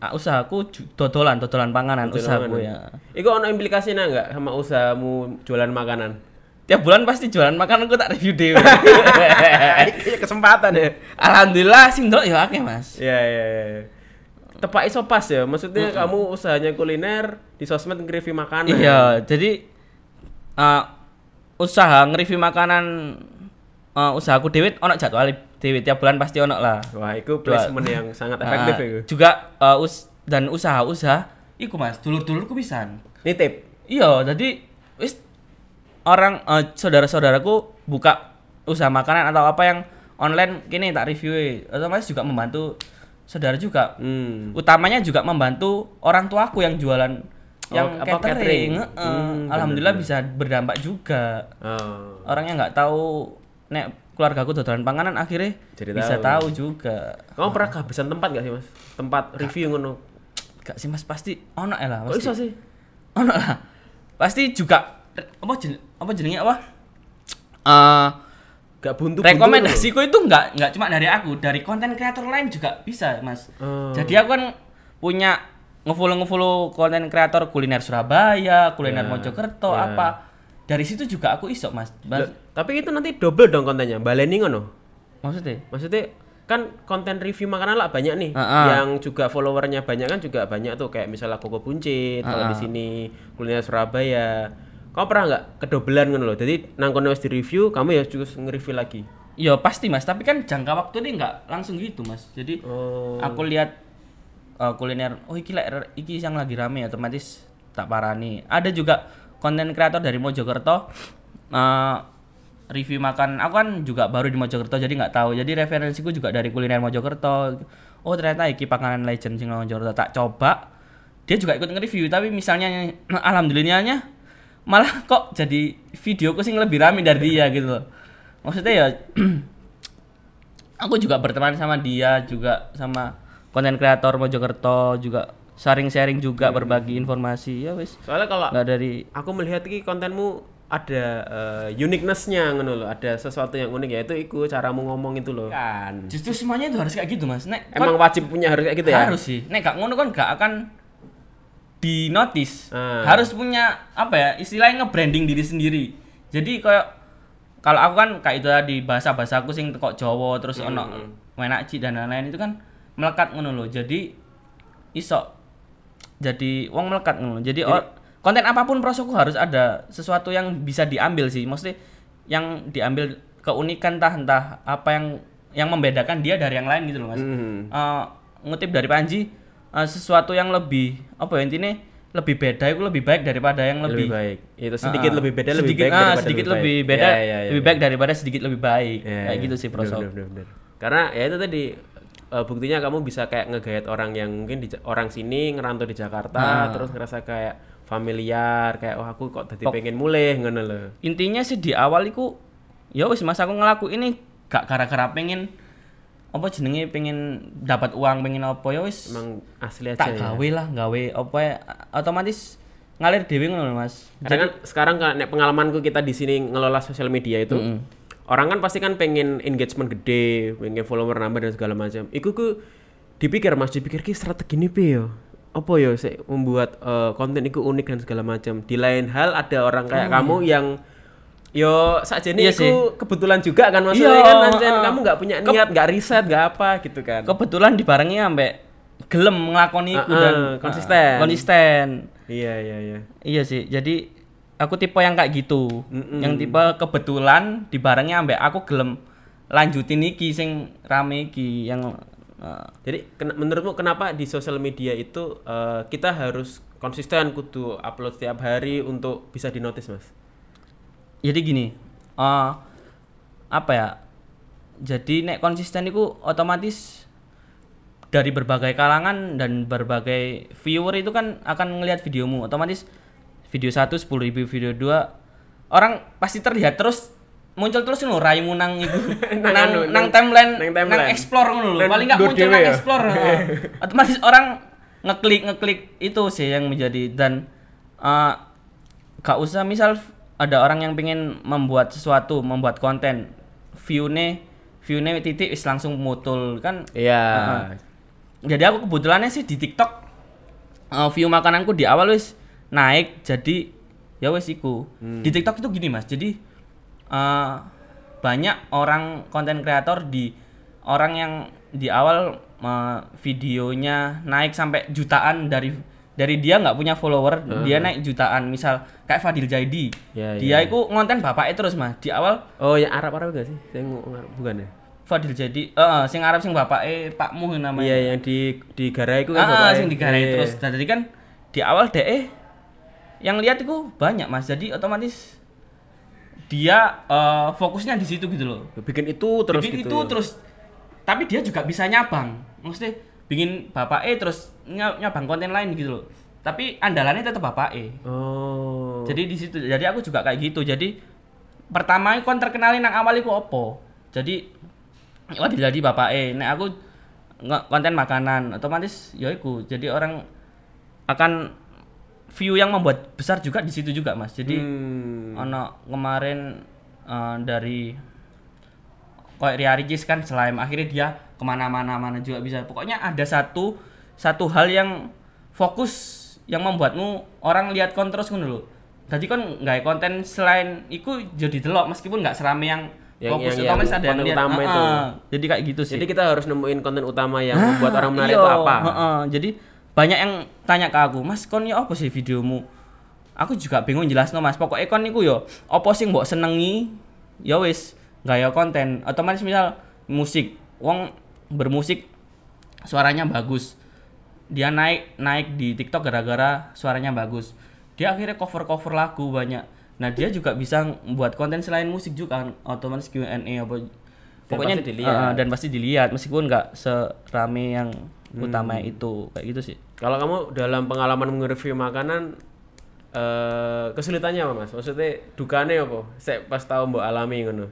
uh, usahaku dodolan, dodolan panganan Dodolan usahaku panganan. ya. Iku ono implikasinya nggak sama usahamu jualan makanan? Tiap bulan pasti jualan makanan aku tak review dewe. Iya kesempatan ya. Alhamdulillah sing ndelok ya akeh, Mas. Iya iya iya. Tepak iso pas ya. Maksudnya kamu usahanya kuliner di sosmed nge-review makanan. Iya, jadi eh, usaha nge-review makanan eh, usahaku dewe ono jadwal dewe tiap bulan pasti ono lah. Wah, itu placement yang sangat efektif Ah, ya. Juga eh, us dan usaha-usaha iku Mas, dulur-dulurku pisan. Nitip. Iya, jadi orang eh, saudara-saudaraku buka usaha makanan atau apa yang online kini tak review otomatis juga membantu saudara juga. Hmm. Utamanya juga membantu orang tuaku yang jualan yang Oh, apa, catering? catering. Heeh. Hmm, Alhamdulillah bener-bener. bisa berdampak juga. Oh. Orangnya nggak tahu nek keluargaku dodolan panganan akhirnya Jadi bisa tahu. tahu juga. Kamu pernah kehabisan tempat gak sih, Mas? Tempat review ngono. Gak sih Mas pasti ono ya lah Kok pasti. iso sih? Ono lah. Pasti juga apa jen, apa jenenge apa? Eh Gak buntu rekomendasiku itu nggak nggak cuma dari aku dari konten kreator lain juga bisa mas Oh. jadi aku kan punya ngefollow ngefollow konten kreator kuliner Surabaya kuliner Ya, Mojokerto ya. apa dari situ juga aku isok mas Mas- tapi itu nanti double dong kontennya. Baleni ngono. maksudnya Maksudnya kan konten review makanan lah banyak nih Heeh. yang juga followernya banyak kan juga banyak tuh kayak misalnya Koko Buncit kalau di sini kuliner Surabaya kamu pernah nggak kedobelan ngono loh jadi nang kono di review kamu ya juga nge-review lagi. Ya pasti mas. Tapi kan jangka waktu ini nggak langsung gitu mas. Jadi oh. aku lihat uh, kuliner oh iki lek iki yang lagi rame otomatis tak parani. Ada juga konten kreator dari Mojokerto uh, review makan. Aku kan juga baru di Mojokerto jadi nggak tahu. Jadi referensiku juga dari kuliner Mojokerto. Oh ternyata iki panganan legend sing Mojokerto. Tak coba. Dia juga ikut nge-review tapi misalnya alhamdulillahnya malah kok jadi videoku sing lebih rame dari dia gitu loh. Maksudnya ya aku juga berteman sama dia juga sama konten kreator Mojokerto juga sharing-sharing juga berbagi informasi. Ya wis. Soalnya kalau nggak dari aku melihat iki kontenmu ada eh, uniqueness-nya ngono loh ada sesuatu yang unik yaitu iku caramu ngomong itu loh kan. Justru semuanya itu harus kayak gitu mas. Nek emang wajib punya harus kayak gitu ya? Harus sih. Nek gak ngono kan gak akan di notice. Ah. harus punya apa ya istilahnya nge-branding diri sendiri. Jadi kayak kalau aku kan kayak itu tadi bahasa bahasaku sing kok Jawa terus Hmm, ono Wenaci dan lain-lain itu kan melekat ngono loh jadi iso. Jadi wong melekat ngono jadi, or- konten apa pun prosoku harus ada sesuatu yang bisa diambil sih. Maksudnya yang diambil keunikan entah entah apa yang yang membedakan dia dari yang lain gitu loh mas. Hmm. Eh, ngutip dari Panji eh, sesuatu yang lebih apa ya intinya lebih beda itu lebih baik daripada yang lebih, lebih, baik itu sedikit Ah, lebih beda lebih sedikit, baik ah, sedikit lebih lebih baik. beda Ya, ya, ya, lebih ya. baik daripada sedikit lebih baik Ya, kayak ya. gitu sih prosok bener, bener, bener. Karena ya itu tadi eh, buktinya kamu bisa kayak ngegayat orang yang mungkin di orang sini ngerantau di Jakarta terus ngerasa kayak familiar kayak oh aku kok tadi pengen mulai ngono loh. intinya sih di awal itu ya wis mas aku ngelaku ini gak gara-gara pengen apa jenenge pengen dapat uang pengen apa ya wis Emang asli aja tak ya. gawe lah gawe apa ya otomatis ngalir dewe ngono lho, mas Karena kan sekarang kan nek pengalamanku kita di sini ngelola sosial media itu orang kan pasti kan pengen engagement gede, pengen follower nambah dan segala macam. Iku ku dipikir Mas, dipikir ki strategi ini piye yo? Apa yo sih membuat eh, konten itu unik dan segala macam. Di lain hal ada orang kayak kamu yang yo saja Iya nih itu kebetulan juga kan maksudnya Iya, kan Anjen, heeh. kamu nggak punya niat, nggak riset, nggak apa gitu kan. kebetulan dibarengi ambek gelem ngelakoni iku Heeh, dan konsisten. ah, konsisten Iya iya iya. Iya sih, jadi aku tipe yang kayak gitu. Yang tipe kebetulan dibarengi ambek aku gelem lanjutin iki sing rame iki yang uh, Jadi ken- menurutmu kenapa di sosial media itu eh, kita harus konsisten kudu upload setiap hari untuk bisa dinotis mas? Jadi gini. uh, apa ya? Jadi nek konsisten itu otomatis dari berbagai kalangan dan berbagai viewer itu kan akan ngelihat videomu otomatis video satu sepuluh ribu video dua orang pasti terlihat terus muncul terus ngono raimu nang iku Nang nang, anu, nang, nang- timeline nang nang, timeline. explore ngono lho paling nggak muncul nang ya? explore heeh. otomatis orang ngeklik ngeklik itu sih yang menjadi dan eh, gak usah misal ada orang yang pengen membuat sesuatu membuat konten view-nya view-nya titik wis langsung mutul kan Iya. Heeh. jadi aku kebetulannya sih di TikTok eh, view makananku di awal wis naik jadi ya wis iku Hmm. di TikTok itu gini mas jadi eh, banyak orang konten kreator di orang yang di awal eh, videonya naik sampai jutaan dari dari dia nggak punya follower dia naik jutaan. Misal kayak Fadil Jaidi Ya, dia itu ngonten bapaknya terus mas. Di awal Oh, yang Arab Arab gak sih? Saya bukan ya? Fadil Jaidi eh sing Arab sing bapaknya Pak Muh namanya. Iya, yang di di Garai itu kan ah, sing digarai Iya, terus. Iya. Nah, jadi kan di awal DE yang lihat itu banyak mas. Jadi otomatis dia eh, fokusnya di situ gitu loh. Bikin itu terus Bikin gitu. itu terus. Tapi dia juga bisa nyabang. Maksudnya bikin bapak E terus ny- nyabang konten lain gitu loh. Tapi andalannya tetap bapak E Oh. jadi di situ jadi aku juga kayak gitu. Jadi pertama kon terkenalin nang awal iku opo jadi wah jadi bapak E nek aku konten makanan otomatis ya iku. Jadi orang akan view yang membuat besar juga di situ juga mas. Jadi Hmm. ono kemarin eh, dari kayak Ria Ricis kan slime akhirnya dia ke mana-mana mana juga bisa pokoknya ada satu satu hal yang fokus yang membuatmu orang lihat kon terus ngono lho jadi kon nggak konten selain itu jadi delok meskipun nggak serame yang, Yang- fokus yang- yang ada konten utama Ah, itu. ah. jadi kayak gitu sih Jadi kita harus nemuin konten utama yang membuat orang menarik iya, itu apa? heeh. jadi banyak yang tanya ke aku, Mas kon ya apa sih videomu? Aku juga bingung jelas Mas. Pokoknya kon niku yo apa sih mbok senengi? Ya wis, gaya konten. Otomatis misal musik, wong bermusik suaranya bagus. Dia naik naik di TikTok gara-gara suaranya bagus. Dia akhirnya cover-cover lagu banyak. Nah, dia juga bisa buat konten selain musik juga kan. Otomatis Q&A apa pokoknya pasti dilihat. eh, dan pasti dilihat meskipun nggak serame yang utama itu kayak gitu sih Kalau kamu dalam pengalaman nge-review makanan eh kesulitannya apa Mas? Maksudnya dukanya apa? Saya pas tahu mbok alami ngono.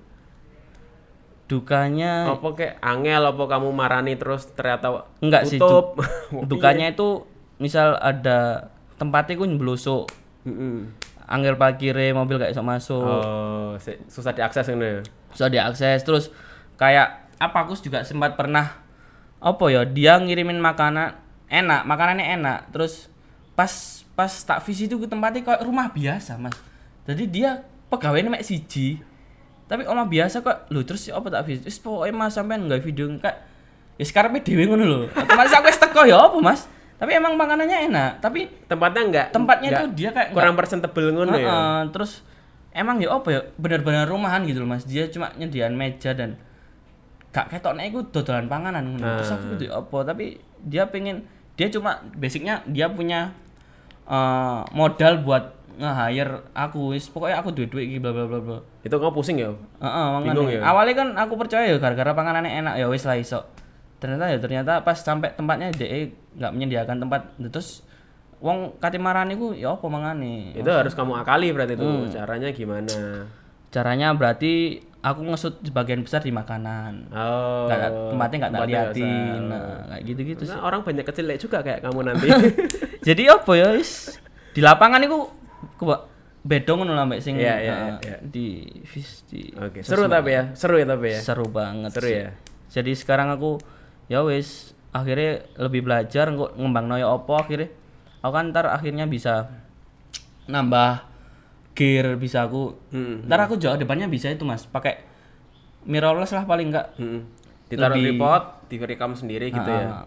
Dukanya Apa kayak angel apa kamu marani terus ternyata enggak sih du- dukanya itu misal ada tempatnya ku blusuk Heeh. angger parkire mobil kayak sok masuk. Oh, susah diakses ngono ya. susah diakses. Terus kayak apa aku juga sempat pernah apa ya dia ngirimin makanan enak makanannya enak. Terus pas pas tak visi itu ke tempatnya kayak rumah biasa mas? Jadi dia pegawainya mek siji tapi omah biasa kok lu terus ya apa tak visi wis pokoknya mas sampean nggak video kayak ya sekarang dhewe ngono lho. Otomatis aku wis teko ya apa mas? Tapi emang makanannya enak tapi Tempatnya enggak tempatnya enggak- tuh dia kayak kurang presentable ngono ya. Heeh, terus emang ya apa ya benar-benar rumahan gitu loh mas. Dia cuma nyediain meja dan gak ketoknya itu dodolan panganan ngono. terus aku gitu apa tapi dia pengen dia cuma basicnya dia punya eh, modal buat nge-hire aku wis pokoknya aku duit-duit iki bla bla bla bla Itu kamu pusing ya? Heeh, Bingung makanya. ya? Awalnya kan aku percaya ya gara-gara panganannya enak ya wis lah iso. Ternyata ya ternyata pas sampai tempatnya DE nggak menyediakan tempat terus wong kate marani ku ya apa mangane. Itu harus kamu akali berarti itu Hmm. caranya gimana? Caranya berarti aku ngesut sebagian besar di makanan. Oh. Nggak, tempatnya nggak tak liatin. Nah, kayak gitu-gitu sih. Nah, orang banyak kecil juga kayak kamu nanti. Jadi apa ya wis di lapangan iku ku beda ngono lah mbak sing Iya, iya, eh, iya. di vis di Oke, seru tapi ya. Seru ya tapi ya. seru banget Seru sih. ya? jadi sekarang aku ya wis akhirnya lebih belajar ngembang noyo opo akhirnya aku kan ntar akhirnya bisa nambah gear bisa aku Hmm. ntar aku jauh depannya bisa itu mas pakai mirrorless lah paling enggak Hmm. Ditaruh Lebih- tripod, direkam sendiri gitu ya. Ah,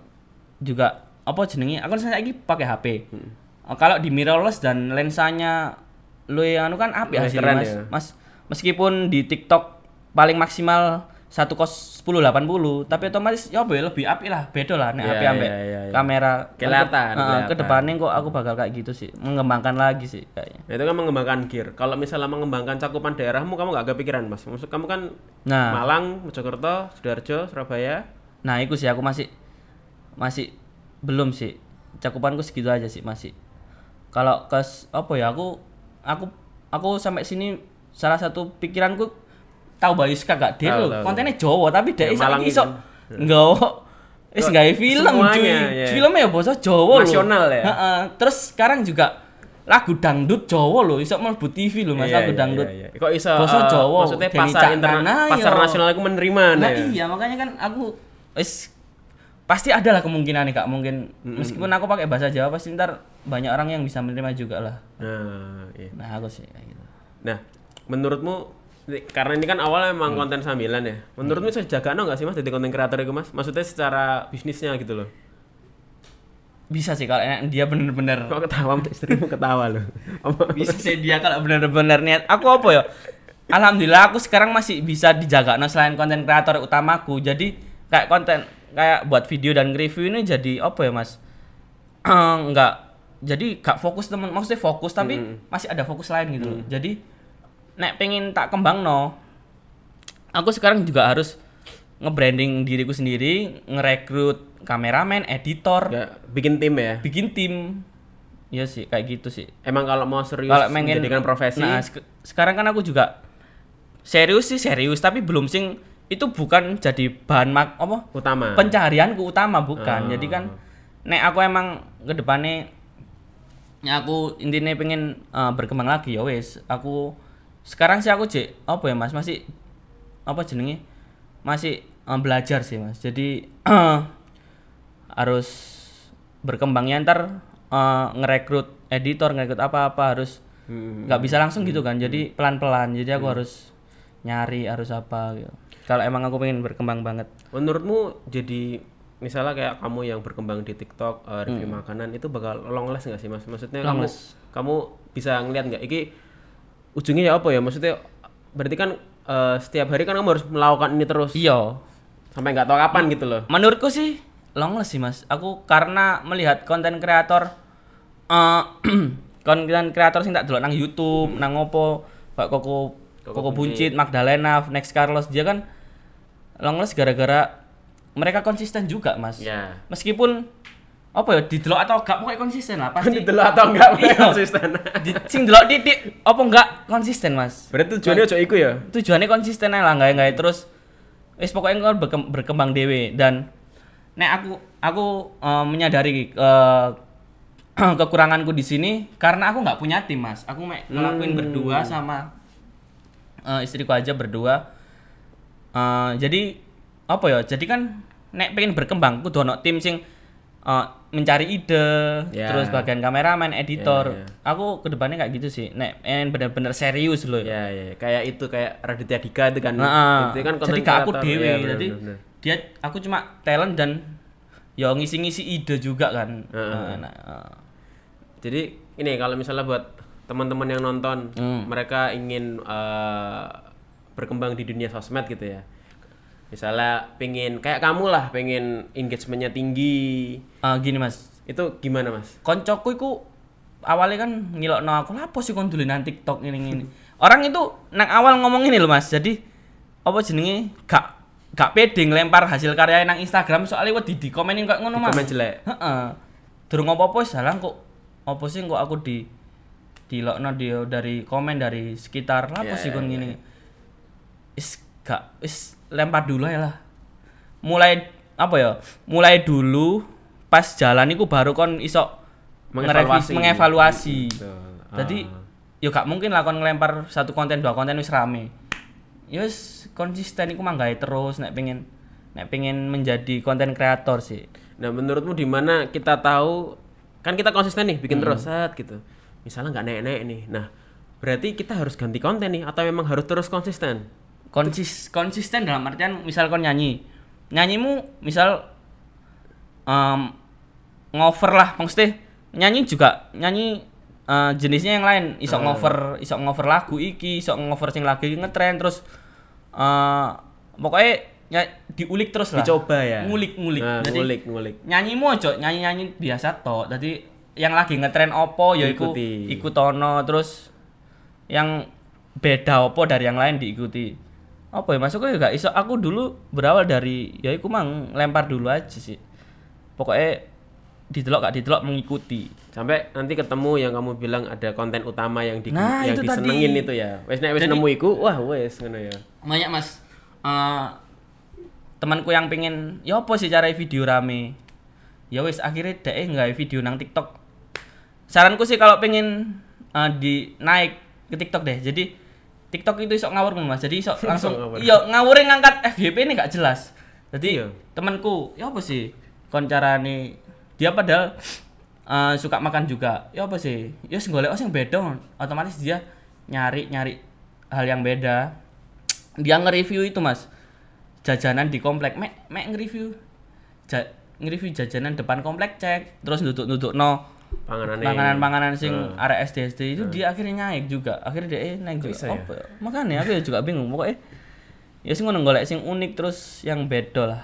juga apa jenenge aku saya lagi pakai HP Hmm. Oh, kalau di mirrorless dan lensanya lu yang anu kan api Luwih hasilnya mas ya. mas meskipun di TikTok paling maksimal satu kos 1080 tapi otomatis ya apa ya lebih api lah beda lah nek Iya, api ambek iya, iya, iya. kamera Kelihatan, kelihatan. ke depannya kok aku bakal kayak gitu sih mengembangkan lagi sih kayaknya Nah, itu kan mengembangkan gear. Kalau misalnya mengembangkan cakupan daerahmu, kamu gak kepikiran, Mas. Maksud kamu kan nah Malang, Mojokerto, Sidoarjo, Surabaya. Nah, itu sih aku masih masih belum sih. Cakupanku segitu aja sih masih. Kalau ke apa ya aku aku aku sampai sini salah satu pikiranku tahu Bayuska gak dia tahu, Kontennya Jawa tapi dia Ya, Malang iso itu. nggawa wis gawe film cuy. ya. Filmnya ya bahasa Jawa. Nasional ya? Heeh. Terus sekarang juga lagu dangdut Jawa loh, iso mlebu TV loh Mas Iya, lagu iya, dangdut. iya, iya. Kok iso eh, Jawa, maksudnya pasar interna- Caknana, pasar nasional itu menerima Nah ya. iya makanya kan aku wis pasti ada lah kemungkinan nih kak mungkin meskipun aku pakai bahasa Jawa pasti ntar banyak orang yang bisa menerima juga lah Nah, iya. nah aku sih gitu Nah, menurutmu karena ini kan awalnya Hmm. emang konten sambilan ya. Menurutmu bisa jaga nggak sih mas jadi konten kreator itu mas? Maksudnya secara bisnisnya gitu loh. Bisa sih kalau dia bener-bener Kok ketawa istrimu ketawa loh. Bisa sih dia kalau bener-bener niat. Aku apa ya? Alhamdulillah aku sekarang masih bisa dijaga no selain konten kreator utamaku. Jadi kayak konten kayak buat video dan review ini jadi apa ya mas? Enggak jadi gak fokus temen maksudnya fokus tapi masih ada fokus lain gitu loh. Jadi nek pengen tak kembang no aku sekarang juga harus nge-branding diriku sendiri, ngerekrut kameramen, editor, Ya, bikin tim ya. bikin tim. Iya sih, kayak gitu sih. Emang kalau mau serius Kalau pengen menjadikan profesi, Nah, sek- sekarang kan aku juga serius sih serius, tapi belum sing itu bukan jadi bahan mak apa? utama. Pencaharianku utama bukan. Ah. Jadi kan nek aku emang ke depannya ya aku intinya pengen eh, berkembang lagi ya wes. Aku sekarang sih aku cek apa ya Mas? Masih apa jenenge? Masih eh, belajar sih Mas. Jadi harus berkembangnya ntar eh, ngerekrut editor, ngerekrut apa-apa harus Hmm. nggak bisa langsung gitu kan. Jadi pelan-pelan. Jadi aku harus nyari harus apa gitu. Kalau emang aku pengen berkembang banget. Menurutmu jadi misalnya kayak kamu yang berkembang di TikTok eh, review makanan itu bakal long last nggak sih mas? Maksudnya kamu Long kamu bisa ngeliat nggak? Iki ujungnya ya apa ya? Maksudnya berarti kan eh, setiap hari kan kamu harus melakukan ini terus Iya. sampai nggak tahu kapan gitu loh. Menurutku sih long last sih mas. Aku karena melihat konten kreator, eh konten kreator sing tak delok nang YouTube, nang opo, Pak Koko, Koko Buncit, Magdalena, Next Carlos dia kan long last gara-gara mereka konsisten juga mas. Ya. Meskipun apa ya didelok atau gak pokoknya konsisten lah pasti. Itu loh atau enggak Iya. konsisten. di, sing delok titik apa enggak konsisten mas. berarti tujuannya ojo iku ya. tujuannya konsisten lah nggak nggak terus wis pokoknya kan berkem- berkembang dewe dan nek aku aku eh, menyadari eh, kekuranganku di sini karena aku nggak punya tim mas aku mek ngelakuin berdua sama eh, istriku aja berdua Eh, jadi apa ya jadi kan nek pengen berkembang kudu ono tim sing eh, mencari ide Ya. terus bagian kameramen editor Ya, ya. aku ke depannya kayak gitu sih nek pengen bener-bener serius loh Ya, ya, kayak itu kayak Raditya Dika itu kan. Nah, itu kan jadi gak aku creator. dewe, Ya, jadi bener, bener. dia aku cuma talent dan ya ngisi-ngisi ide juga kan. Heeh. Nah, nah, Jadi ini kalau misalnya buat teman-teman yang nonton, Hmm. mereka ingin eh, berkembang di dunia sosmed gitu ya. Misalnya pengen kayak kamu lah, pengen engagementnya tinggi. eh, gini mas, Itu gimana mas? koncoku iku awalnya kan ngilokno aku lapo sih kon nang TikTok ini ini. Orang itu nang awal ngomong ini loh mas, jadi apa jenenge gak gak pede ngelempar hasil karya nang Instagram soalnya wedi di komenin kok ngono Di mas. komen jelek. Heeh. Durung apa-apa halang kok apa sih kok aku di dilokno dia dari komen dari sekitar lapo sih ya, kon ya, ngene. Is gak is lempar dulu ya lah. Mulai apa ya? Mulai dulu pas jalan iku baru kon iso Mengevaluasi. mengevaluasi. Betul. Jadi Ah. yo gak mungkin lah kon ngelempar satu konten dua konten wis rame. Ya wis konsisten iku manggae terus nek pengen nek pengen menjadi konten kreator sih. Nah, menurutmu di mana kita tahu kan kita konsisten nih Hmm. bikin terus set gitu. Misalnya nggak naik-naik nih. Nah, berarti kita harus ganti konten nih atau memang harus terus konsisten? Konsis konsisten dalam artian misal kon nyanyi. Nyanyimu misal em ngover lah maksudnya nyanyi juga nyanyi eh, jenisnya yang lain. Iso ngover iso ngover lagu iki iso ngover sing lagi ngetren terus eh pokoknya ya, diulik terus lah. Dicoba ya. ngulik ngulik. Nah, Jadi, ngulik, ngulik. nyanyimu aja nyanyi nyanyi biasa toh jadi yang lagi ngetren opo ya ikut tono terus yang beda opo dari yang lain diikuti apa ya masuknya juga iso. Aku dulu berawal dari ya iku mang lempar dulu aja sih. Pokoknya didelok gak didelok mengikuti. Sampai nanti ketemu yang kamu bilang ada konten utama yang di Nah, yang itu disenengin tadi. itu ya. Wes nek wes nemu iku, wah wes ngono ya. banyak mas. Eh, temanku yang pengen ya apa sih cara video rame? Ya wis akhirnya deh nggak video nang TikTok. Saranku sih kalau pengen eh, di naik ke TikTok deh. Jadi TikTok itu isok ngawur mas. Jadi isok langsung ngawur. iya ngawurin ngangkat FYP ini gak jelas. Jadi Iya. temanku ya apa sih? Kon carane dia padahal eh, suka makan juga. Ya apa sih? Ya sing golek sing beda otomatis dia nyari nyari hal yang beda. Dia nge-review itu mas. Jajanan di komplek. Mek mek nge-review. Ja, nge-review jajanan depan komplek cek. Terus duduk-duduk no Panganane. panganan-panganan sing Hmm. area SD SD itu dia akhirnya naik juga akhirnya dia eh naik juga ya? ya? makanya aku ya juga bingung pokoknya ya sih ngono golek sing unik terus yang beda lah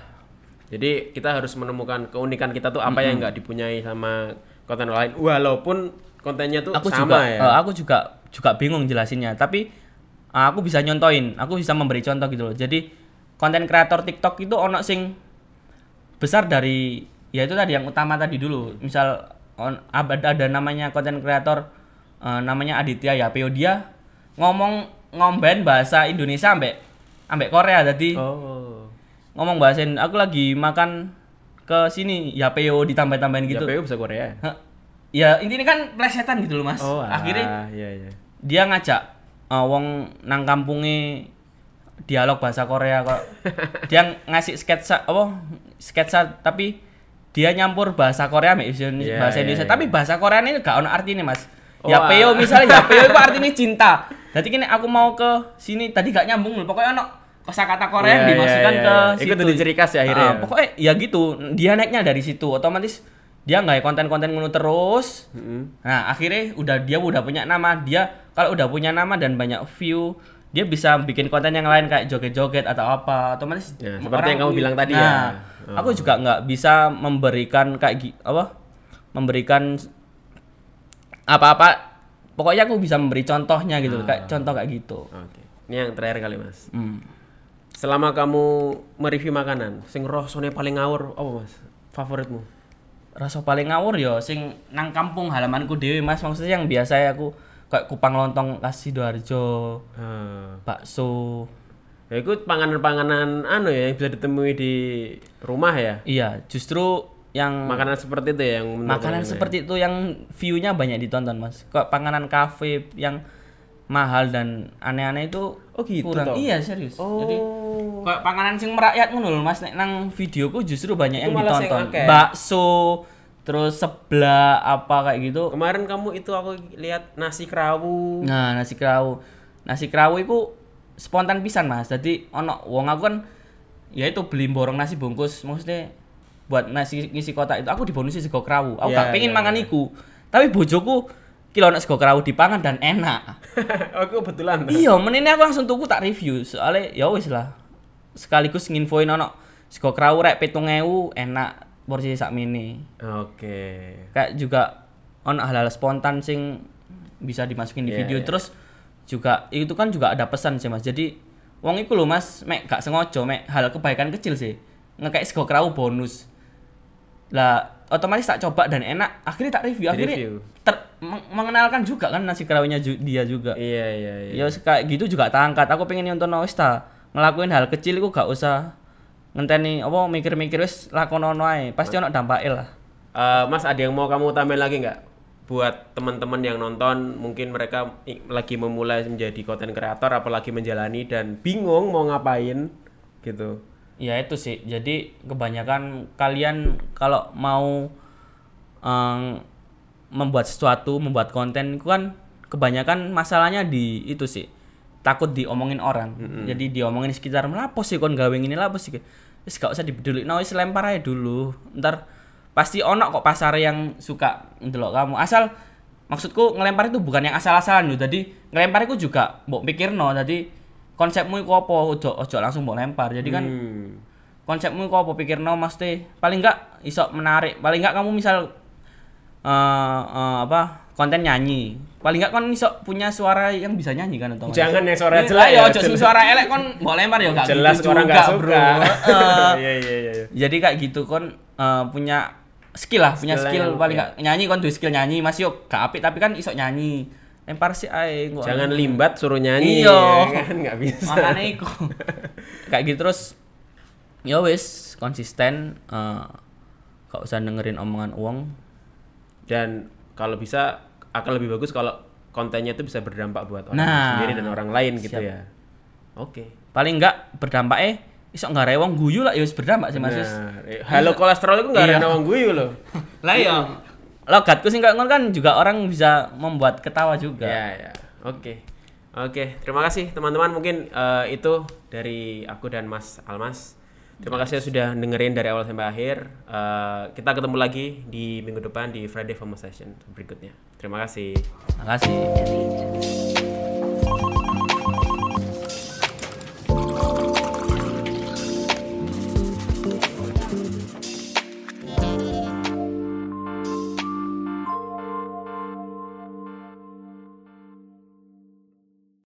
Jadi kita harus menemukan keunikan kita tuh apa yang nggak dipunyai sama konten lain walaupun kontennya tuh aku sama juga ya. eh, aku juga juga bingung jelasinnya tapi eh, aku bisa nyontoin aku bisa memberi contoh gitu loh jadi konten kreator TikTok itu ono sing besar dari ya itu tadi yang utama tadi dulu misal on, ada, ada namanya konten kreator eh, namanya Aditya ya PO dia ngomong ngomben bahasa Indonesia ambek ambek Korea jadi Oh. ngomong bahasa In- aku lagi makan ke sini. Ya PO ditambah-tambahin gitu. Ya, PU bisa Korea. Hah, ya intinya kan plesetan gitu loh mas. Oh, akhirnya iya iya. dia ngajak uh, wong nang kampungnya dialog bahasa Korea kok. Dia ngasih sketsa apa? Sketsa tapi dia nyampur bahasa Korea bahasa Iya, bahasa iya, Indonesia iya. tapi bahasa Korea ini gak ono artinya mas Oh, ya peo misalnya ya peo itu artinya cinta jadi kini aku mau ke sini tadi gak nyambung loh pokoknya ono kosakata Korea yang Iya, dimasukkan iya, ke iya. situ Ikut jadi ciri khas ya akhirnya ya? pokoknya ya gitu dia naiknya dari situ otomatis dia nggak konten-konten ngono terus Mm-mm. Nah, akhirnya udah dia udah punya nama. Dia kalau udah punya nama dan banyak view, dia bisa bikin konten yang lain kayak joget-joget atau apa. Otomatis Ya, seperti yang kamu bilang tadi ya. Nah, Aku juga nggak bisa memberikan kayak apa? Memberikan apa-apa. Pokoknya aku bisa memberi contohnya gitu, kayak contoh kayak gitu. Oke. Ini yang terakhir kali, Mas. Hmm. Selama kamu mereview makanan, sing rasane paling ngawur apa, Mas? Favoritmu? Rasa paling ngawur ya sing nang kampung halamanku dewe Mas. Maksudnya yang biasa aku kayak kupang lontong kasih Sidoarjo, Ah. bakso, Ya itu panganan-panganan anu ya yang bisa ditemui di rumah ya. Iya, justru yang Makanan seperti itu ya yang makanan ya? seperti itu yang view-nya banyak ditonton, Mas. Kok panganan kafe yang mahal dan aneh-aneh itu Oh, gitu kurang. toh? Iya, serius. Oh. Jadi kayak panganan sing merakyat ngono lho, Mas. Nek nang videoku justru banyak Itu yang ditonton. Bakso, terus sebelah apa kayak gitu. Kemarin kamu itu aku lihat nasi kerawu. Nah, nasi kerawu. Nasi kerawu itu spontan pisan, Mas. Jadi ono wong aku kan ya itu beli borong nasi bungkus maksudnya buat nasi ngisi kotak itu aku dibonusi sego kerawu. Aku Iya, gak pengen iya, mangan iku. Tapi bojoku kilo nek sego kerawu dipangan dan enak. aku kebetulan. iya, menini aku langsung tuku tak review. Soalnya ya wis lah. Sekaligus nginfoin ono sego kerawu rek 7000 enak porsi sak mini. Oke. kayak juga on hal-hal spontan sing bisa dimasukin di Iya, video iya. terus juga itu kan juga ada pesan sih mas jadi wong iku lho mas mek gak sengaja mek hal kebaikan kecil sih ngekek sego kerawu bonus lah otomatis tak coba dan enak akhirnya tak review akhirnya Di-review. ter- meng- mengenalkan juga kan nasi kerawunya ju- dia juga Iya iya iya. ya kayak gitu juga tak angkat aku pengen nonton wis ta ngelakuin hal kecil itu gak usah ngenteni apa mikir-mikir wis lakonono ae pasti ono dampaknya lah Eh, mas ada yang mau kamu tambahin lagi nggak? Buat teman-teman yang nonton, mungkin mereka lagi memulai menjadi konten kreator, apalagi menjalani dan bingung mau ngapain, gitu. Ya itu sih. Jadi kebanyakan kalian kalau mau em, membuat sesuatu, membuat konten itu kan kebanyakan masalahnya di itu sih. Takut diomongin orang. Jadi diomongin sekitar melapo sih kon gawe ini lapo sih. Wis gak usah dipeduli. No, wis lempar aja dulu. Ntar pasti ono kok pasar yang suka ndelok kamu. Asal maksudku ngelempar itu bukan yang asal-asalan loh. Jadi ngelempar itu juga mbok pikirno. Jadi konsepmu iku apa ojo ojo langsung mbok lempar. Jadi kan Hmm. konsepmu kok apa pikir no mas teh paling enggak iso menarik paling enggak kamu misal eh eh, apa konten nyanyi paling enggak kan iso punya suara yang bisa nyanyi kan atau Jangan yang suara jelek jelek ya ya, ojo jelas. suara elek kon mau lempar ya Jelas gitu orang juga, nggak suka. bro Heeh. Iya iya iya. iya. jadi kayak gitu kon eh, punya skill lah punya Skill skill paling iya. enggak nyanyi kon duwe skill nyanyi mas yo gak apik tapi kan iso nyanyi lempar sih ae. Jangan limbat suruh nyanyi. Iya. ya kan nggak bisa. makanya iku kayak gitu terus ya wis konsisten eh gak usah dengerin omongan uang Dan kalau bisa akan lebih bagus kalau kontennya itu bisa berdampak buat orang Nah, sendiri dan orang lain gitu siap. ya. Oke. paling enggak berdampak eh iso nggak rewong guyu lah ya wis berdampak sih mas. Nah, eh, halo kolesterol itu nggak Iya. nawang guyu loh. lah ya logatku sih ngono kan juga orang bisa membuat ketawa juga Ya ya. Oke. Oke, terima kasih teman-teman. Mungkin eh, itu dari aku dan Mas Almas. Terima kasih sudah dengerin dari awal sampai akhir. Eh, kita ketemu lagi di minggu depan di Friday Fama Session berikutnya. Terima kasih. Terima kasih.